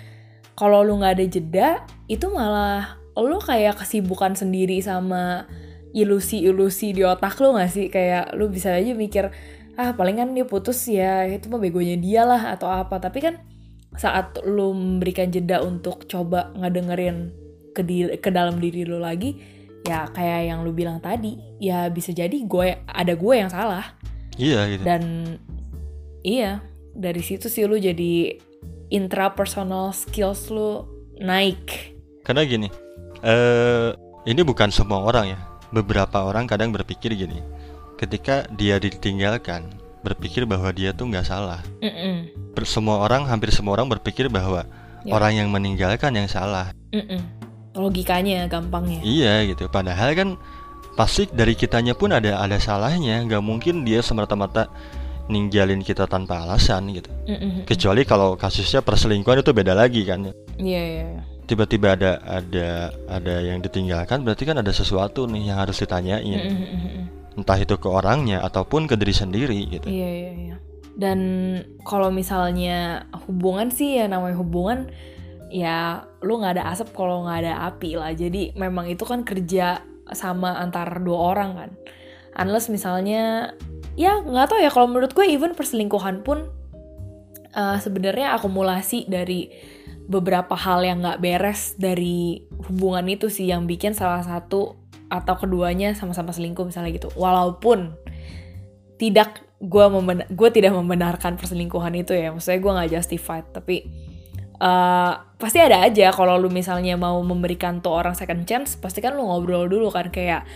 kalau lu nggak ada jeda itu malah lu kayak kesibukan sendiri sama ilusi-ilusi di otak lu nggak sih? Kayak lu bisa aja mikir ah paling kan dia putus ya itu mah begonya dia lah atau apa. Tapi kan saat lu memberikan jeda untuk coba ngedengerin ke, di- ke dalam diri lu lagi ya kayak yang lu bilang tadi ya bisa jadi gue ada gue yang salah. Iya gitu. dan iya dari situ sih lu jadi intrapersonal skills lu naik Karena gini, eh ini bukan semua orang ya. Beberapa orang kadang berpikir gini, ketika dia ditinggalkan, berpikir bahwa dia tuh nggak salah. Mm-mm. Ber- semua orang, hampir semua orang berpikir bahwa Ya. orang yang meninggalkan yang salah. Mm-mm. logikanya gampangnya Iya gitu. Padahal kan pasti dari kitanya pun ada ada salahnya. Nggak mungkin dia semata-mata ninggalin kita tanpa alasan gitu. Mm-mm. Kecuali kalau kasusnya perselingkuhan itu beda lagi kan. iya iya iya. Tiba-tiba ada ada ada yang ditinggalkan berarti kan ada sesuatu nih yang harus ditanyain. Mm-mm. Entah itu ke orangnya ataupun ke diri sendiri gitu. iya iya iya dan kalau misalnya hubungan sih ya namanya hubungan ya lu nggak ada asap kalau nggak ada api lah jadi memang itu kan kerja sama antar dua orang kan unless misalnya ya nggak tahu ya kalau menurut gue even perselingkuhan pun eh, sebenarnya akumulasi dari beberapa hal yang nggak beres dari hubungan itu sih yang bikin salah satu atau keduanya sama-sama selingkuh misalnya gitu. Walaupun tidak gue gue tidak membenarkan perselingkuhan itu ya maksudnya gue nggak justified tapi eh, pasti ada aja kalau lu misalnya mau memberikan tuh orang second chance pasti kan lu ngobrol dulu kan kayak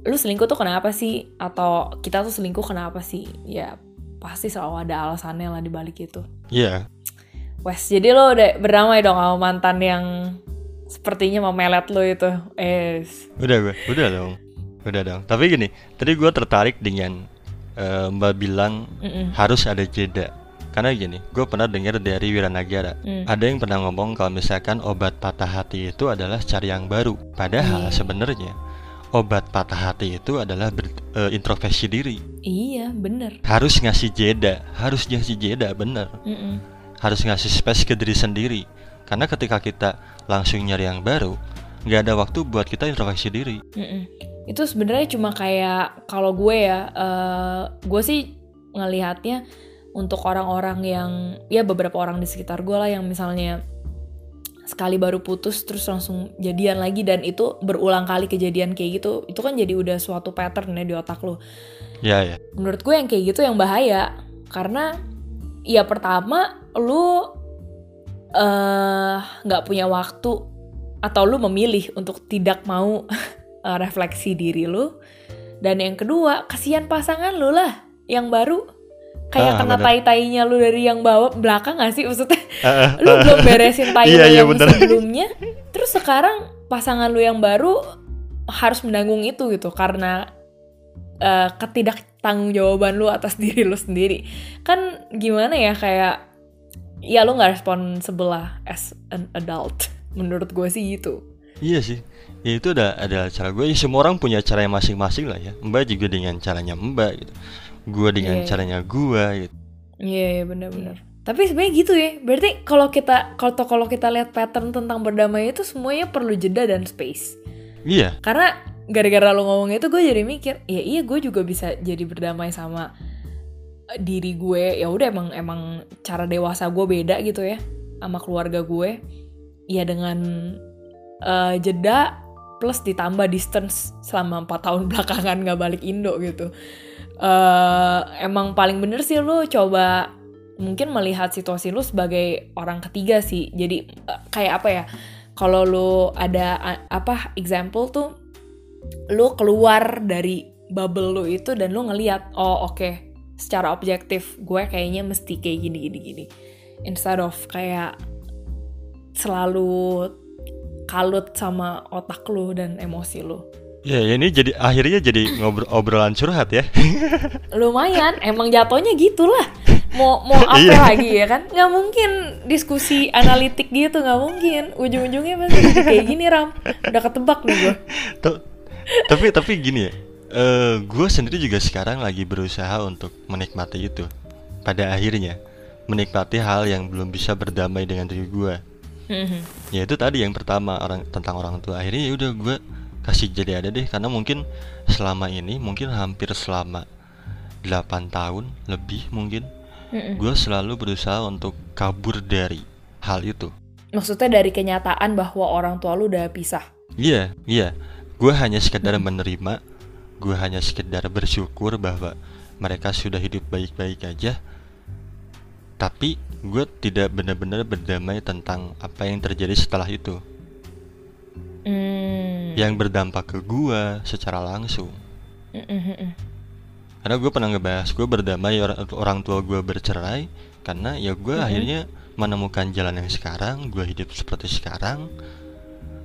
lu selingkuh tuh kenapa sih atau kita tuh selingkuh kenapa sih ya pasti selalu ada alasannya lah di balik itu Iya. Wes jadi lo udah berdamai dong sama mantan yang sepertinya memelet lo itu eh Udah gue, udah dong. Udah dong. Tapi gini, tadi gue tertarik dengan eh, Mbak bilang mm-mm. harus ada jeda. Karena gini, gue pernah dengar dari Wiranagara. Mm. Ada yang pernah ngomong kalau misalkan obat patah hati itu adalah cari yang baru. Padahal Iya. sebenarnya obat patah hati itu adalah ber- eh, introspeksi diri. iya bener Harus ngasih jeda, harus ngasih jeda, bener. Mm-mm. Harus ngasih space ke diri sendiri. Karena ketika kita langsung nyari yang baru, nggak ada waktu buat kita introspeksi diri. Mm-mm. Itu sebenarnya cuma kayak kalau gue ya, eh, gue sih ngelihatnya untuk orang-orang yang ya beberapa orang di sekitar gue lah yang misalnya sekali baru putus terus langsung jadian lagi dan itu berulang kali kejadian kayak gitu itu kan jadi udah suatu pattern ya di otak lo ya ya. Menurut gue yang kayak gitu yang bahaya karena ya pertama lu eh, nggak uh, punya waktu atau lu memilih untuk tidak mau uh, [LAUGHS] refleksi diri lu. Dan yang kedua kasihan pasangan lu lah yang baru kayak ah, kena tai-tainya lu dari yang bawa belakang gak sih maksudnya? Uh, [LAUGHS] uh, lu belum beresin tai iya, iya, yang bener. sebelumnya. Terus sekarang pasangan lu yang baru harus menanggung itu gitu karena uh, ketidaktanggung jawaban lu atas [LAUGHS] diri lu sendiri. Kan gimana ya kayak ya lu nggak respon sebelah as an adult menurut gue sih gitu. Iya sih. Ya itu ada ada cara. Gue ya, semua orang punya cara yang masing-masing lah ya. Mbak juga dengan caranya mbak gitu gue dengan yeah, iya. caranya gue gitu. Iya yeah, yeah, benar-benar tapi sebenarnya gitu ya. Berarti kalau kita kalau kalau kita lihat pattern tentang berdamai itu semuanya perlu jeda dan space. Iya. Karena gara-gara lo ngomong itu gue jadi mikir ya iya gue juga bisa jadi berdamai sama diri gue ya udah emang emang cara dewasa gue beda gitu ya sama keluarga gue ya dengan uh, jeda plus ditambah distance selama empat tahun [LAUGHS] belakangan nggak balik Indo gitu uh, emang paling bener sih lo coba mungkin melihat situasi lo sebagai orang ketiga sih. Jadi uh, kayak apa ya? Kalau lo ada uh, apa example tuh lo keluar dari bubble lo itu dan lo ngeliat oh oke okay, secara objektif gue kayaknya mesti kayak gini gini gini. Instead of kayak selalu kalut sama otak lo dan emosi lo Ya, ya ini jadi akhirnya jadi ngobrol obrolan curhat ya. [LAUGHS] Lumayan, emang jatuhnya gitulah. Mau mau apa iya. lagi ya kan? Nggak mungkin diskusi analitik gitu, nggak mungkin. Ujung-ujungnya pasti kayak gini Ram. Udah ketebak nih gue. [LAUGHS] tapi tapi gini ya, uh, gue sendiri juga sekarang lagi berusaha untuk menikmati itu. Pada akhirnya menikmati hal yang belum bisa berdamai dengan diri gue. Mm-hmm. Ya itu tadi yang pertama orang tentang orang tua. Akhirnya ya udah gue kasih jadi ada deh karena mungkin selama ini mungkin hampir selama 8 tahun lebih mungkin mm gue selalu berusaha untuk kabur dari hal itu. Maksudnya dari kenyataan bahwa orang tua lu udah pisah? Iya iya. Gue hanya sekedar mm menerima gue hanya sekedar bersyukur bahwa mereka sudah hidup baik-baik aja. Tapi gue tidak benar-benar berdamai tentang apa yang terjadi setelah itu mm. yang berdampak ke gue secara langsung. Mm-mm. Karena gue pernah ngebahas gue berdamai orang, orang tua gue bercerai karena ya gue mm-hmm. akhirnya menemukan jalan yang sekarang, gue hidup seperti sekarang,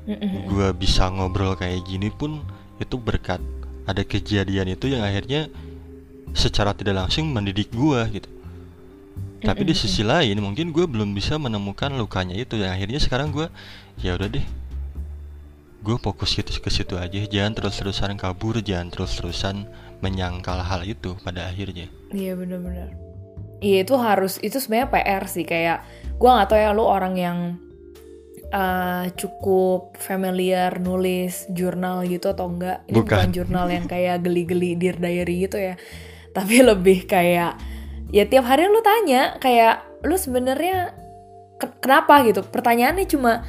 mm-hmm. gue bisa ngobrol kayak gini pun itu berkat ada kejadian itu yang akhirnya secara tidak langsung mendidik gue gitu. Tapi di sisi lain mungkin gue belum bisa menemukan lukanya itu yang akhirnya sekarang gue ya udah deh gue fokus gitu ke situ aja. Jangan terus-terusan kabur jangan terus-terusan menyangkal hal itu pada akhirnya. Iya benar-benar iya itu harus itu sebenarnya PR sih. Kayak gue nggak tahu ya lu orang yang uh, cukup familiar nulis jurnal gitu atau enggak. Ini bukan, bukan jurnal yang kayak geli-geli dear diary gitu ya. Tapi [LAUGHS] lebih kayak ya tiap hari lu tanya kayak lu sebenarnya kenapa gitu? Pertanyaannya cuma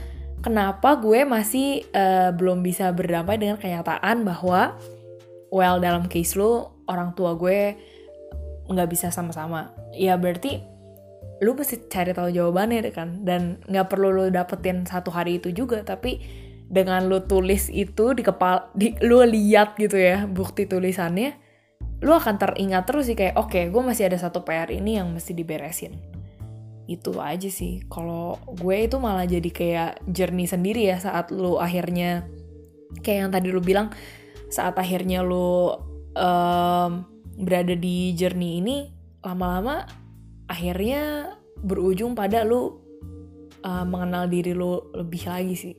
kenapa gue masih uh, belum bisa berdamai dengan kenyataan bahwa well dalam case lu orang tua gue nggak bisa sama-sama. Ya berarti lu mesti cari tahu jawabannya kan? Dan nggak perlu lu dapetin satu hari itu juga tapi dengan lu tulis itu di kepala di lu lihat gitu ya bukti tulisannya lu akan teringat terus sih kayak oke okay, gue masih ada satu PR ini yang mesti diberesin itu aja sih. Kalau gue itu malah jadi kayak journey sendiri ya saat lu akhirnya kayak yang tadi lu bilang saat akhirnya lu um, berada di journey ini lama-lama akhirnya berujung pada lu uh, mengenal diri lu lebih lagi sih.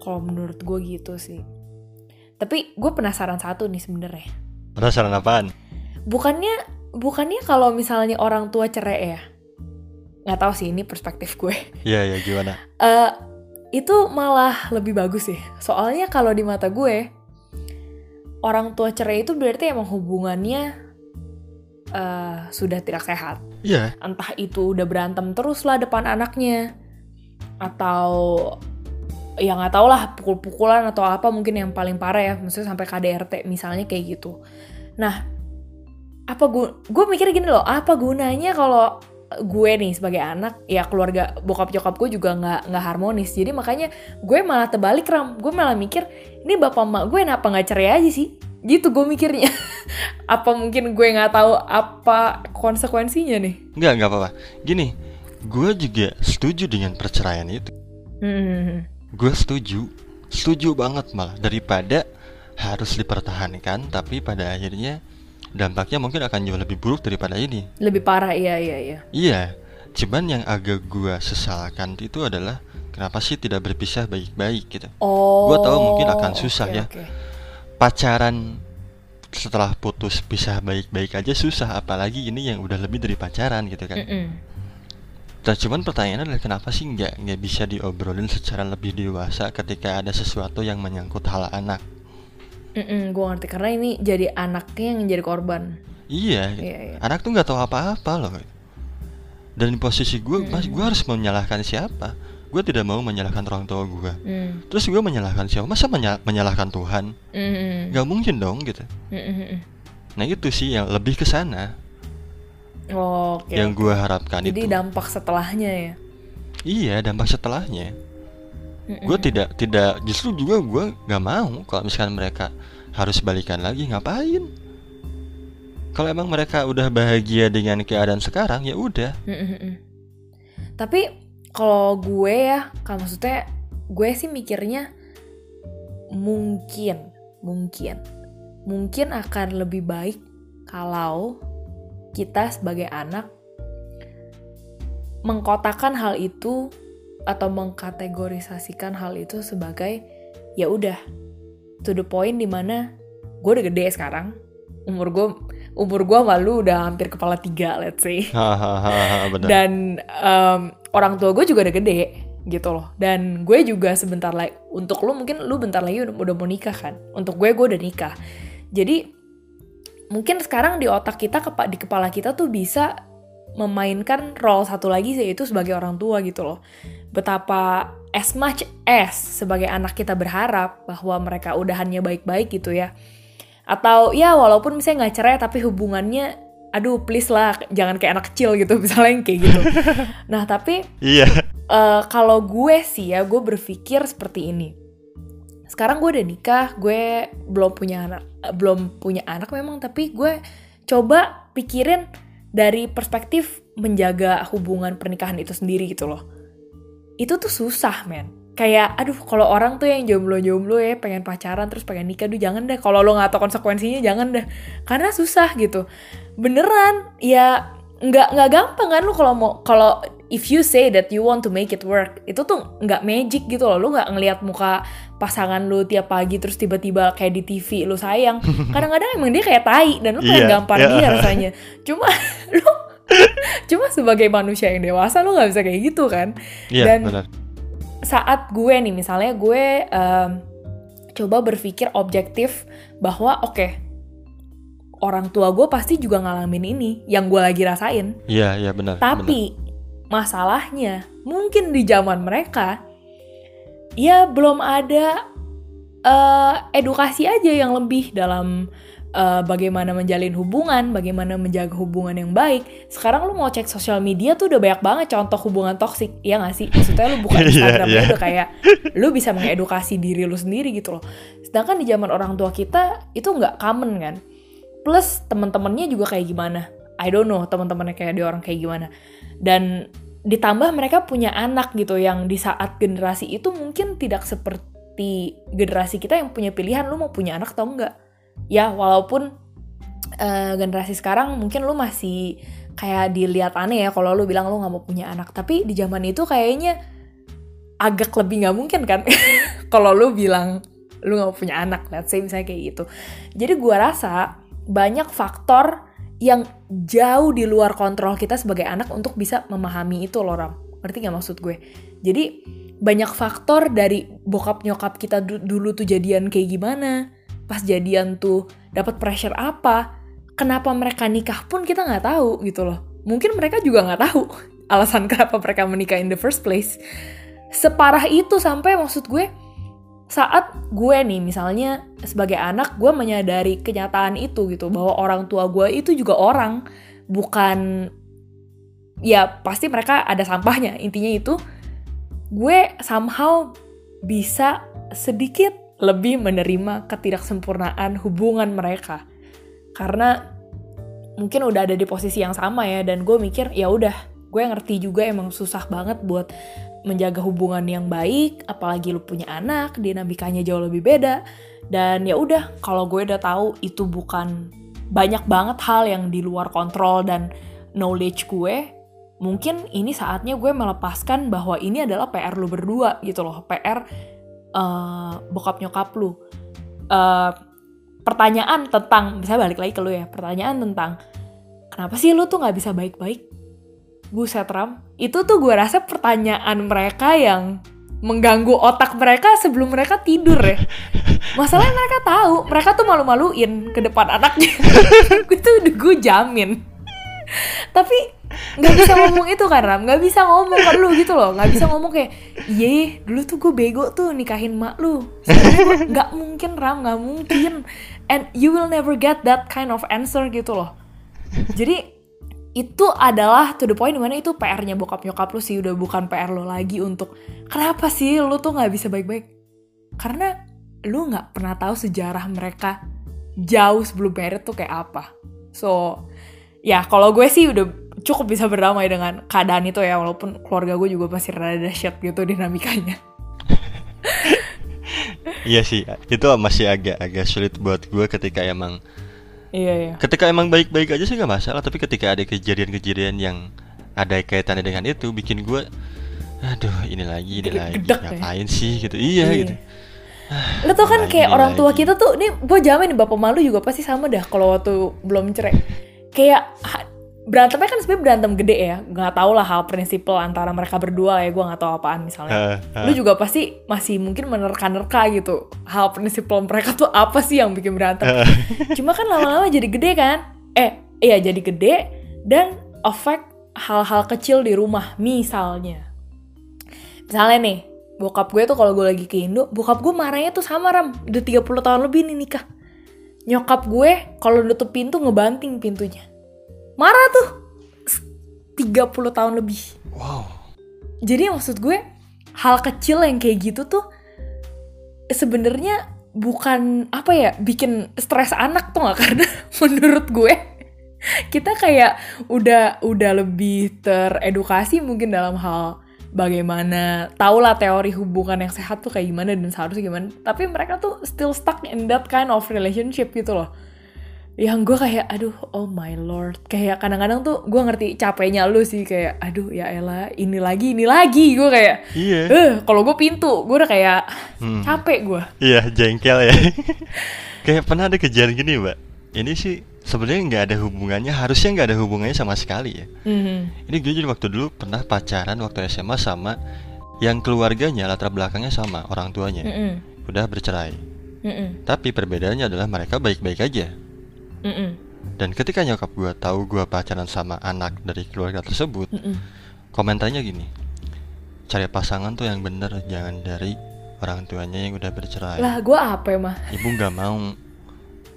Kalau menurut gue gitu sih. Tapi gue penasaran satu nih sebenarnya. Penasaran apaan? Bukannya bukannya kalau misalnya orang tua cerai ya nggak tahu sih ini perspektif gue. Iya iya gimana? Uh, itu malah lebih bagus sih. Soalnya kalau di mata gue orang tua cerai itu berarti emang hubungannya uh, sudah tidak sehat. Iya. Yeah. Entah itu udah berantem terus lah depan anaknya. atau ya nggak tau lah pukul-pukulan atau apa mungkin yang paling parah ya maksudnya sampai KDRT misalnya kayak gitu nah apa gue gue mikir gini loh apa gunanya kalau gue nih sebagai anak ya keluarga bokap nyokap gue juga nggak nggak harmonis. Jadi makanya gue malah terbalik ram. Gue malah mikir ini bapak emak gue kenapa nggak cerai aja sih? Gitu gue mikirnya. [LAUGHS] Apa mungkin gue nggak tahu apa konsekuensinya nih? Nggak nggak apa-apa. Gini gue juga setuju dengan perceraian itu. Hmm. gue setuju setuju banget malah daripada harus dipertahankan tapi pada akhirnya dampaknya mungkin akan jauh lebih buruk daripada ini. Lebih parah, iya iya iya. Iya, cuman yang agak gua sesalkan itu adalah kenapa sih tidak berpisah baik-baik gitu. Oh. Gua tahu mungkin akan susah okay, ya. Okay. Pacaran setelah putus pisah baik-baik aja susah, apalagi ini yang udah lebih dari pacaran gitu kan. Mm -mm. Nah, cuman pertanyaannya adalah kenapa sih nggak nggak bisa diobrolin secara lebih dewasa ketika ada sesuatu yang menyangkut hal anak? Mm gue ngerti karena ini jadi anaknya yang jadi korban. Iya, Iya, iya. anak tuh nggak tahu apa-apa loh. Dan di posisi gue, Mm. mas gue harus menyalahkan siapa? Gue tidak mau menyalahkan orang tua gue. Mm. Terus gue menyalahkan siapa? Masa menya- menyalahkan Tuhan? Mm. Gak mungkin dong gitu. Mm, mm, mm. Nah itu sih yang lebih ke sana Oh, Oke. yang gue harapkan Jadi itu. dampak setelahnya ya. Iya dampak setelahnya. Gue tidak tidak justru juga gue nggak mau kalau misalkan mereka harus balikan lagi ngapain? Kalau emang mereka udah bahagia dengan keadaan sekarang ya udah. Tapi kalau gue ya, kan maksudnya gue sih mikirnya mungkin, mungkin, mungkin akan lebih baik kalau kita sebagai anak mengkotakan hal itu atau mengkategorisasikan hal itu sebagai ya udah to the point di mana gue udah gede sekarang. Umur gue umur gue malu udah hampir kepala tiga let's say. Dan em, orang tua gue juga udah gede gitu loh. Dan gue juga sebentar lagi untuk lu mungkin lu bentar lagi udah, udah mau nikah kan? Untuk gue gue udah nikah. Jadi mungkin sekarang di otak kita kepa- di kepala kita tuh bisa memainkan role satu lagi yaitu sebagai orang tua gitu loh betapa as much as sebagai anak kita berharap bahwa mereka udahannya baik-baik gitu ya. Atau ya walaupun misalnya nggak cerai tapi hubungannya aduh please lah jangan kayak anak kecil gitu [LAUGHS] misalnya yang kayak gitu. Nah tapi Iya. eh, kalau gue sih ya gue berpikir seperti ini. Sekarang gue udah nikah gue belum punya anak eh, belum punya anak memang tapi gue coba pikirin dari perspektif menjaga hubungan pernikahan itu sendiri gitu loh itu tuh susah men. Kayak aduh kalau orang tuh yang jomblo-jomblo ya pengen pacaran terus pengen nikah duh jangan deh. Kalau lo nggak tahu konsekuensinya jangan deh. Karena susah gitu. Beneran ya nggak nggak gampang kan lo kalau mau kalau if you say that you want to make it work itu tuh nggak magic gitu loh. Lo nggak ngelihat muka pasangan lu tiap pagi terus tiba-tiba kayak di TV lu sayang. [LAUGHS] Kadang-kadang emang dia kayak tai dan lu pengen Iya, gampar iya. dia rasanya. Cuma [LAUGHS] lu cuma sebagai manusia yang dewasa lu nggak bisa kayak gitu kan Iya Dan- benar. saat gue nih misalnya gue em, coba berpikir objektif bahwa oke orang tua gue pasti juga ngalamin ini yang gue lagi rasain Iya iya benar. benar. tapi masalahnya mungkin di zaman mereka ya belum ada eh, edukasi aja yang lebih dalam eh, bagaimana menjalin hubungan, bagaimana menjaga hubungan yang baik. Sekarang lu mau cek sosial media tuh udah banyak banget contoh hubungan toksik, ya nggak sih? Maksudnya lu buka [LAUGHS] Iya, Instagram iya. udah kayak lu bisa mengedukasi diri lu sendiri gitu loh. Sedangkan di zaman orang tua kita itu nggak common kan. Plus teman-temannya juga kayak gimana? I don't know teman-temannya kayak dia orang kayak gimana. Dan ditambah mereka punya anak gitu yang di saat generasi itu mungkin tidak seperti generasi kita yang punya pilihan lu mau punya anak atau enggak. Ya walaupun eh, generasi sekarang mungkin lu masih kayak dilihat aneh ya kalau lu bilang lu nggak mau punya anak. Tapi di zaman itu kayaknya agak lebih nggak mungkin kan [LAUGHS] kalau lu bilang lu nggak mau punya anak. Let's say misalnya kayak gitu. Jadi gua rasa banyak faktor yang jauh di luar kontrol kita sebagai anak untuk bisa memahami itu loh Ram. Ngerti gak maksud gue? Jadi banyak faktor dari bokap nyokap kita du- dulu tuh jadian kayak gimana, pas jadian tuh dapat pressure apa, kenapa mereka nikah pun kita nggak tahu gitu loh. Mungkin mereka juga nggak tahu [LAUGHS] alasan kenapa mereka menikah in the first place. separah itu sampai maksud gue saat gue nih misalnya sebagai anak gue menyadari kenyataan itu gitu bahwa orang tua gue itu juga orang bukan ya pasti mereka ada sampahnya intinya itu gue somehow bisa sedikit lebih menerima ketidaksempurnaan hubungan mereka karena mungkin udah ada di posisi yang sama ya dan gue mikir ya udah gue ngerti juga emang susah banget buat menjaga hubungan yang baik, apalagi lu punya anak, dinamikanya jauh lebih beda. Dan ya udah, kalau gue udah tahu itu bukan banyak banget hal yang di luar kontrol dan knowledge gue, mungkin ini saatnya gue melepaskan bahwa ini adalah PR lu berdua gitu loh, PR uh, bokap nyokap lu. Uh, pertanyaan tentang, bisa balik lagi ke lu ya, pertanyaan tentang kenapa sih lu tuh nggak bisa baik-baik? Buset Ram, itu tuh gue rasa pertanyaan mereka yang mengganggu otak mereka sebelum mereka tidur ya. Masalahnya mereka tahu, mereka tuh malu-maluin ke depan anaknya. [LAUGHS] itu gue jamin. Tapi nggak bisa ngomong itu kan Ram, nggak bisa ngomong ke lu gitu loh, nggak bisa ngomong kayak, iya dulu tuh gue bego tuh nikahin mak lu. Nggak mungkin Ram, nggak mungkin. And you will never get that kind of answer gitu loh. Jadi itu adalah to the point di mana itu PR-nya bokap nyokap lu sih udah bukan PR lo lagi untuk kenapa sih lu tuh nggak bisa baik-baik karena lu nggak pernah tahu sejarah mereka jauh sebelum married tuh kayak apa so ya kalau gue sih udah cukup bisa berdamai dengan keadaan itu ya walaupun keluarga gue juga masih rada dahsyat gitu dinamikanya iya sih itu masih agak agak sulit buat gue ketika emang Iya, iya. Ketika emang baik-baik aja sih nggak masalah, tapi ketika ada kejadian-kejadian yang ada kaitannya dengan itu, bikin gue, aduh ini lagi, ini lagi, ya? ngapain ya? sih gitu, iya, iya. gitu. Lo tuh kan kayak orang tua kita tuh, nih gue jamin nih bapak malu juga pasti sama dah kalau waktu belum cerai. Kayak berantemnya kan sebenarnya berantem gede ya. Nggak tau lah hal prinsipal antara mereka berdua ya gue nggak tahu apaan misalnya. Uh, uh. lu juga pasti masih mungkin menerka-nerka gitu hal prinsipal mereka tuh apa sih yang bikin berantem? Uh. [LAUGHS] cuma kan lama-lama jadi gede kan? Eh iya jadi gede dan efek hal-hal kecil di rumah misalnya. Misalnya nih bokap gue tuh kalau gue lagi ke Indo bokap gue marahnya tuh sama ram. Udah 30 tahun lebih nih nikah. Nyokap gue kalau nutup pintu ngebanting pintunya marah tuh 30 tahun lebih. Wow. Jadi maksud gue hal kecil yang kayak gitu tuh sebenarnya bukan apa ya bikin stres anak tuh gak [LAUGHS] karena menurut gue kita kayak udah udah lebih teredukasi mungkin dalam hal bagaimana lah teori hubungan yang sehat tuh kayak gimana dan seharusnya gimana tapi mereka tuh still stuck in that kind of relationship gitu loh yang gue kayak aduh oh my lord. Kayak kadang-kadang tuh gue ngerti capeknya lu sih kayak aduh ya Ella ini lagi ini lagi. Gue kayak iya. Eh kalau gue pintu. Gue udah kayak hmm. capek gue iya jengkel ya. [LAUGHS] Kayak pernah ada kejadian gini mbak. Ini sih sebenarnya nggak ada hubungannya harusnya nggak ada hubungannya sama sekali ya. Mm-hmm. ini gue jadi waktu dulu pernah pacaran waktu SMA sama yang keluarganya latar belakangnya sama orang tuanya. Mm-hmm. udah bercerai. Mm-hmm. tapi perbedaannya adalah mereka baik-baik aja Mm -mm. Dan ketika nyokap gue tahu gue pacaran sama anak dari keluarga tersebut, mm -mm. komentarnya gini, cari pasangan tuh yang bener, jangan dari orang tuanya yang udah bercerai. Lah, gue apa mah? Ibu nggak mau.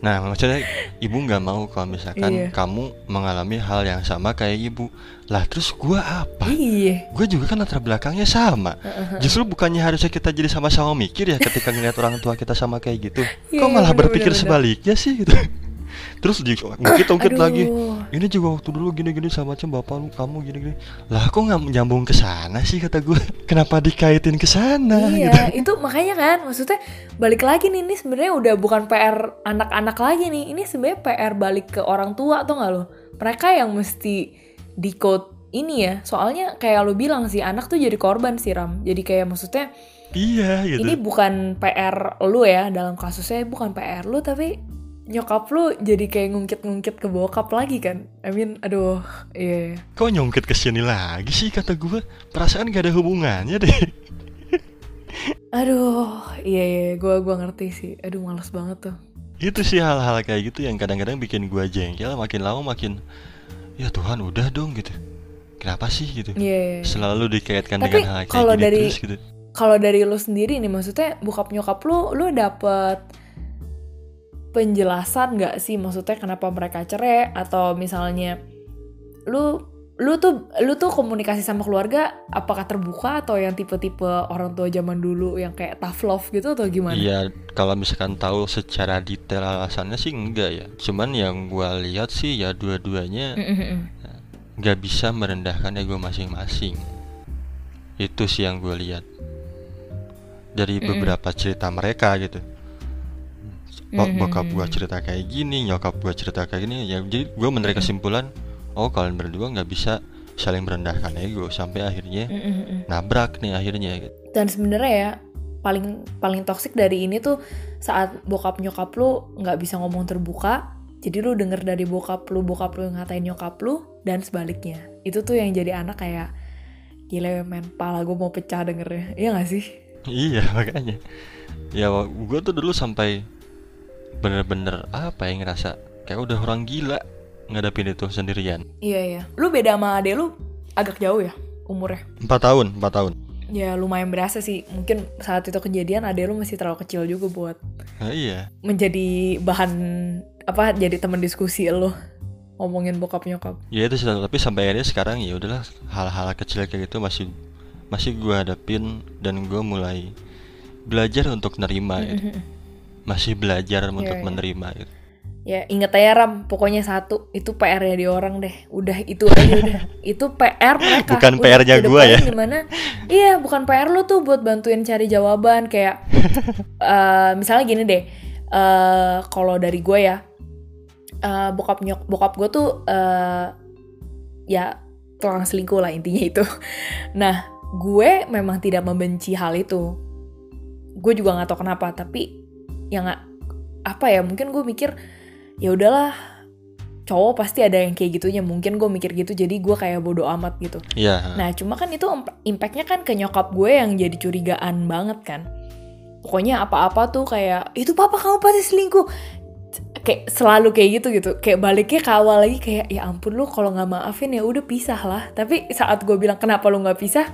Nah, maksudnya ibu nggak mau kalau misalkan iya. kamu mengalami hal yang sama kayak ibu. Lah, terus gue apa? Iya. Gue juga kan latar belakangnya sama. Uh -huh. Justru bukannya harusnya kita jadi sama-sama mikir ya ketika ngeliat orang tua kita sama kayak gitu. Yeah, Kok malah bener, berpikir bener, sebaliknya sih gitu? Terus di ungkit ungkit lagi. Ini juga waktu dulu gini gini sama macam bapak lu kamu gini gini lah kok nggak nyambung ke sana sih kata gue [LAUGHS] kenapa dikaitin ke sana iya gitu. itu makanya kan maksudnya balik lagi nih ini sebenarnya udah bukan PR anak-anak lagi nih. Ini sebenarnya PR balik ke orang tua atau nggak lo mereka yang mesti di code ini ya. Soalnya kayak lo bilang sih anak tuh jadi korban sih ram. Jadi kayak maksudnya iya gitu. ini bukan PR lu ya dalam kasusnya bukan PR lu tapi nyokap lu jadi kayak ngungkit-ngungkit ke bokap lagi kan? I mean aduh iya yeah. kok nyungkit ke sini lagi sih kata gue perasaan gak ada hubungannya deh. [LAUGHS] Aduh iya iya gue gua ngerti sih. Aduh males banget tuh. Itu sih hal-hal kayak gitu yang kadang-kadang bikin gue jengkel makin lama makin ya Tuhan udah dong gitu. Kenapa sih? gitu. Iya. selalu dikaitkan Tapi dengan hal kayak gini dari- terus gitu. Kalau dari lu sendiri nih, maksudnya bokap nyokap lu, lu dapet penjelasan nggak sih? Maksudnya kenapa mereka cerai? Atau misalnya lu lu tuh lu tuh komunikasi sama keluarga apakah terbuka atau yang tipe-tipe orang tua zaman dulu yang kayak tough love gitu atau gimana? Iya, kalau misalkan tahu secara detail alasannya sih enggak ya. Cuman yang gua lihat sih ya dua-duanya nggak bisa merendahkan ego masing-masing. Itu sih yang gue lihat dari beberapa cerita mereka gitu. Mhm. Bokap gua cerita kayak gini, nyokap gua cerita kayak gini. Ya jadi gue menarik Mm-mm. kesimpulan, oh kalian berdua nggak bisa saling merendahkan ego sampai akhirnya Mm-mm-mm. nabrak nih akhirnya. gitu. Dan sebenarnya ya paling paling toksik dari ini tuh saat bokap nyokap lu nggak bisa ngomong terbuka, jadi lu denger dari bokap lu, bokap lu ngatain nyokap lu dan sebaliknya. Itu tuh yang jadi anak kayak gila men, pala gue mau pecah dengernya. Iya gak sih? Iya [LAUGHS] makanya Ya gue tuh dulu sampai Bener-bener apa ya ngerasa Kayak udah orang gila Ngadapin itu sendirian Iya iya. Lu beda sama adek lu agak jauh ya umurnya. Empat tahun Empat tahun Ya lumayan berasa sih. Mungkin saat itu kejadian adek lu masih terlalu kecil juga buat nah, Iya menjadi bahan apa jadi teman diskusi lo ngomongin bokap nyokap. Ya itu sih Tapi sampai akhirnya sekarang ya udahlah Hal-hal kecil kayak gitu masih Masih gue hadapin Dan gue mulai Belajar untuk nerima. Mm-mm. Masih belajar untuk iya. menerima gitu. Ya inget aja Ram, pokoknya satu itu PR-nya di orang deh. Udah itu aja udah. [LAUGHS] Itu PR mereka. Bukan PR-nya gua ya. Gimana? Iya, bukan PR lu tuh buat bantuin cari jawaban kayak [LAUGHS] eh, misalnya gini deh. eh kalau dari gue ya, eh, bokap nyok bokap gue tuh eh ya tukang selingkuh lah intinya itu. [LAUGHS] Nah, gue memang tidak membenci hal itu. Gue juga nggak tahu kenapa, tapi yang apa ya mungkin gue mikir ya udahlah cowok pasti ada yang kayak gitunya. Mungkin gue mikir gitu jadi gue kayak bodoh amat gitu. Iya nah cuma kan itu imp- impactnya kan ke nyokap gue yang jadi curigaan banget kan. Pokoknya apa-apa tuh kayak itu papa kamu pasti selingkuh. Kayak selalu kayak gitu gitu. Kayak baliknya ke awal lagi kayak ya ampun lu kalau nggak maafin ya udah pisah lah. Tapi saat gue bilang kenapa lu nggak pisah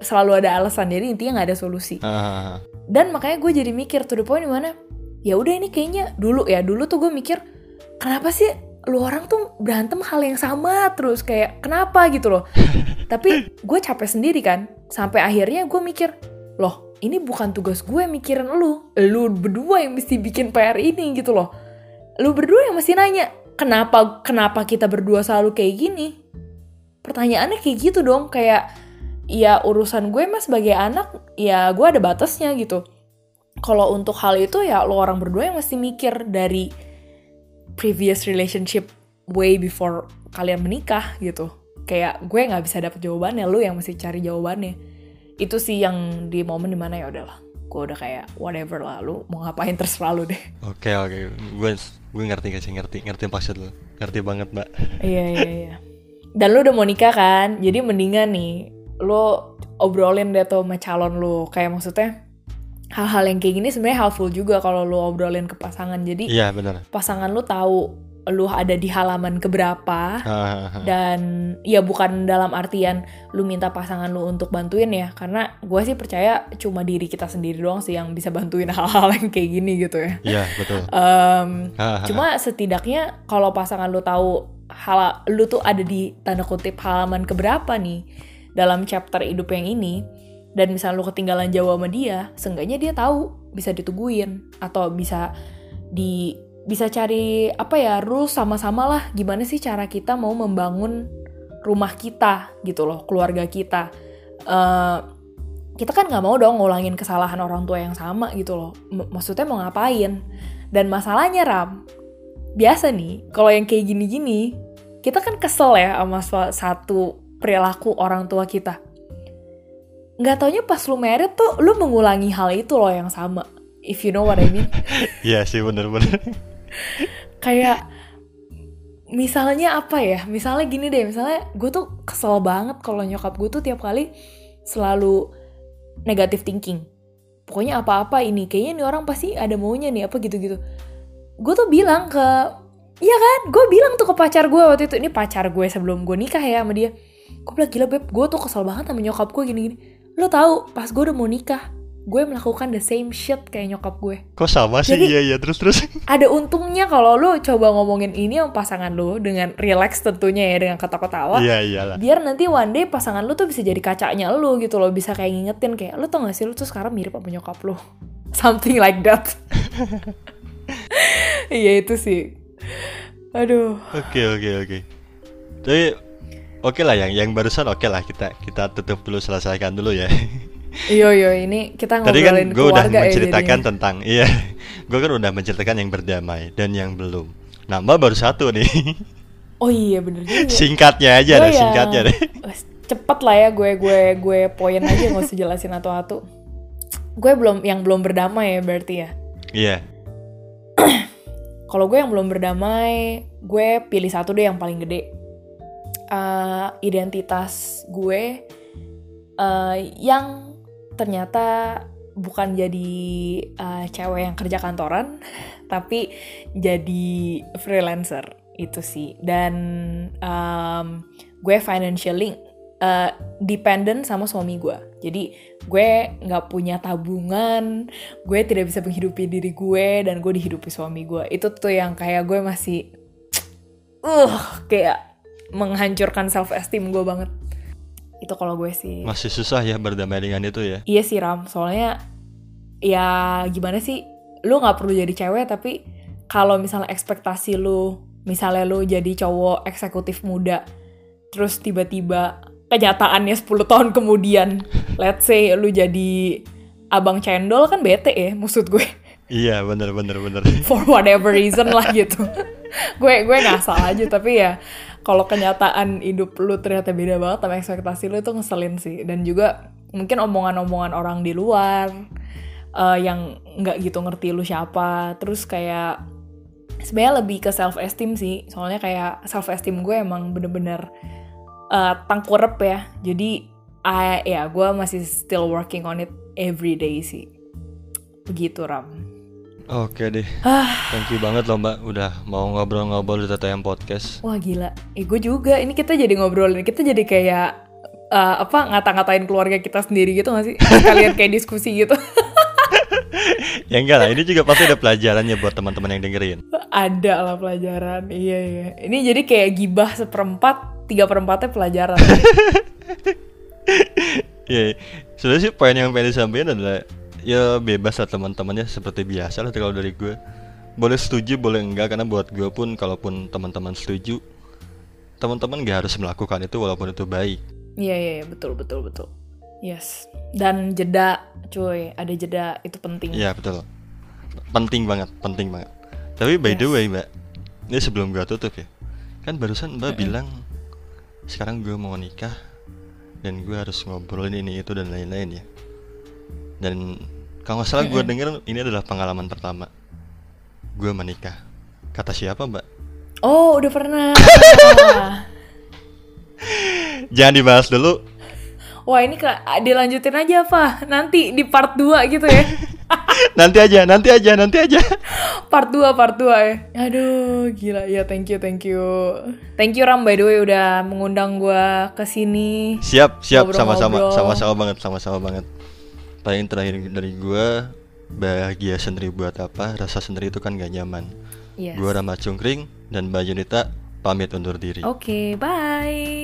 selalu ada alasan. Jadi intinya nggak ada solusi. Ah, dan makanya gue jadi mikir to the point di mana ya udah ini kayaknya dulu ya dulu tuh gue mikir kenapa sih lu orang tuh berantem hal yang sama terus kayak kenapa gitu loh. [LAUGHS] Tapi gue capek sendiri kan sampai akhirnya gue mikir loh ini bukan tugas gue mikirin lu lu berdua yang mesti bikin PR ini gitu loh. Lu berdua yang mesti nanya kenapa kenapa kita berdua selalu kayak gini? Pertanyaannya kayak gitu dong kayak ya urusan gue mas sebagai anak ya gue ada batasnya gitu. Kalau untuk hal itu ya lo orang berdua yang mesti mikir dari previous relationship way before kalian menikah gitu. Kayak gue nggak bisa dapet jawabannya lo yang mesti cari jawabannya. Itu sih yang di momen di mana ya udahlah gue udah kayak whatever lah lu mau ngapain terserah lu deh. Oke oke. Gue gue ngerti gak sih ngerti Ngerti maksud lu Ngerti banget mbak. Iya iya iya. Dan lu udah mau nikah kan? Jadi mendingan nih lu obrolin deh tuh sama calon lu kayak maksudnya hal-hal yang kayak gini sebenarnya helpful juga kalau lu obrolin ke pasangan. Jadi Iya benar. pasangan lu tahu lu ada di halaman keberapa. Dan ya bukan dalam artian lu minta pasangan lu untuk bantuin ya. Karena gue sih percaya cuma diri kita sendiri doang sih yang bisa bantuin [LAUGHS] hal-hal yang kayak gini gitu ya. Iya betul. Ah, cuma setidaknya kalau pasangan lu tahu hal lu tuh ada di tanda kutip halaman keberapa nih dalam chapter hidup yang ini dan misalnya lu ketinggalan jauh sama dia seenggaknya dia tahu bisa ditungguin atau bisa di bisa cari apa ya rules sama-sama lah gimana sih cara kita mau membangun rumah kita gitu loh keluarga kita. Eh, kita kan nggak mau dong ngulangin kesalahan orang tua yang sama gitu loh. M- maksudnya mau ngapain? Dan masalahnya ram biasa nih kalau yang kayak gini-gini kita kan kesel ya sama satu perilaku orang tua kita. Nggak taunya pas lu merit tuh lu mengulangi hal itu loh yang sama. If you know what I mean. [LAUGHS] Iya sih bener-bener. Kayak misalnya apa ya? Misalnya gini deh misalnya gue tuh kesel banget kalau nyokap gue tuh tiap kali selalu negatif thinking. Pokoknya apa-apa ini kayaknya nih orang pasti ada maunya nih apa gitu-gitu. Gue tuh bilang ke Iya kan, gue bilang tuh ke pacar gue waktu itu, ini pacar gue sebelum gue nikah ya sama dia. Gue bilang gila beb gue tuh kesel banget sama nyokap gue gini-gini lo tahu pas gue udah mau nikah gue melakukan the same shit kayak nyokap gue Kok sama sih? Jadi- Iya iya terus terus. [LAUGHS] ada untungnya kalau lo coba ngomongin ini sama pasangan lo dengan relax tentunya ya dengan kata-katawa Iya iyalah. biar nanti one day pasangan lu tuh bisa jadi kacanya lu gitu loh bisa kayak ngingetin kayak lu tau gak sih lu tuh sekarang mirip sama nyokap lu [LAUGHS] something like that [LAUGHS] iya itu sih aduh Oke oke oke. Tapi oke lah yang yang barusan oke lah kita kita tutup dulu selesaikan dulu ya. [LAUGHS] iyo iyo ini kita Tadi kan ngobrolin gue udah ya menceritakan jadinya. tentang iya, [LAUGHS] gue kan udah menceritakan yang berdamai dan yang belum. Nah mbak baru satu nih. [LAUGHS] oh iya bener juga singkatnya aja deh, yang- singkatnya deh. Eh, cepet lah ya gue gue gue poin aja nggak usah jelasin atau-atau gue belum yang belum berdamai ya berarti ya Iya. [CLEARS THROAT] Kalau gue yang belum berdamai, gue pilih satu deh yang paling gede. Eh, identitas gue eh, yang ternyata bukan jadi eh, cewek yang kerja kantoran, [LAUGHS] tapi jadi freelancer itu sih. Dan em, gue financially eh, dependent sama suami gue. Jadi gue nggak punya tabungan, gue tidak bisa menghidupi diri gue dan gue dihidupi suami gue itu tuh yang kayak gue masih [TSK] uh kayak menghancurkan self esteem gue banget. Itu kalau gue sih. Masih susah ya berdamai dengan itu ya. iya sih ram. Soalnya ya gimana sih lu nggak perlu jadi cewek tapi kalau misalnya ekspektasi lu misalnya lu jadi cowok eksekutif muda terus tiba-tiba kenyataannya 10 tahun kemudian [LAUGHS] let's say lu jadi abang cendol kan bete ya maksud gue. Iya bener bener bener. [LAUGHS] for whatever reason lah gitu. [LAUGHS] Gue gue ngasal aja tapi ya kalau kenyataan hidup lu ternyata beda banget sama ekspektasi lu itu ngeselin sih. Dan juga mungkin omongan-omongan orang di luar eh, yang nggak gitu ngerti lu siapa. Terus kayak sebenarnya lebih ke self esteem sih. Soalnya kayak self esteem gue emang bener-bener eh, tangkurep ya. Jadi ah, ya gue masih still working on it every day sih. Begitu ram Oke deh. Ah. Thank you banget loh mbak udah mau ngobrol-ngobrol di TTM Podcast. Wah gila, eh gue juga. Ini kita jadi ngobrolin, kita jadi kayak eh, apa ngata-ngatain keluarga kita sendiri gitu gak sih? Kalian kayak diskusi gitu. [LAUGHS] ya enggak lah, ini juga pasti ada pelajarannya buat teman-teman yang dengerin. Ada lah pelajaran. Iya iya. Ini jadi kayak gibah seperempat, tiga perempatnya pelajaran. [LAUGHS] Iya, sebenarnya sih poin yang pengen disampaikan adalah ya bebas lah teman-temannya seperti biasa lah kalau dari gue. Boleh setuju, boleh enggak karena buat gue pun kalaupun teman-teman setuju, teman-teman gak harus melakukan itu walaupun itu baik. Iya iya iya, betul betul betul. Yes. Dan jeda, cuy. Ada jeda itu penting. Iya betul. Penting banget, penting banget. Tapi by the Yes. way mbak, ini sebelum gue tutup ya, kan barusan mbak bilang sekarang gue mau nikah dan gue harus ngobrolin ini itu dan lain-lain ya. Dan kalau nggak salah gue denger ini adalah pengalaman pertama gue menikah. Kata siapa mbak? Oh udah pernah. [LAUGHS] Jangan dibahas dulu. Wah ini kak dilanjutin aja apa? Nanti di part 2 gitu ya. [LAUGHS] nanti aja, nanti aja, nanti aja. part 2 part 2 ya. Aduh, gila. Ya, thank you, thank you. Thank you Ram by the way udah mengundang gua ke sini. Siap, siap, sama-sama, sama-sama banget, sama-sama banget. Paling terakhir dari gua bahagia sendiri buat apa? Rasa sendiri itu kan gak nyaman. Yes. Gua Rama Cungkring dan Mbak Junita pamit undur diri. Oke, bye.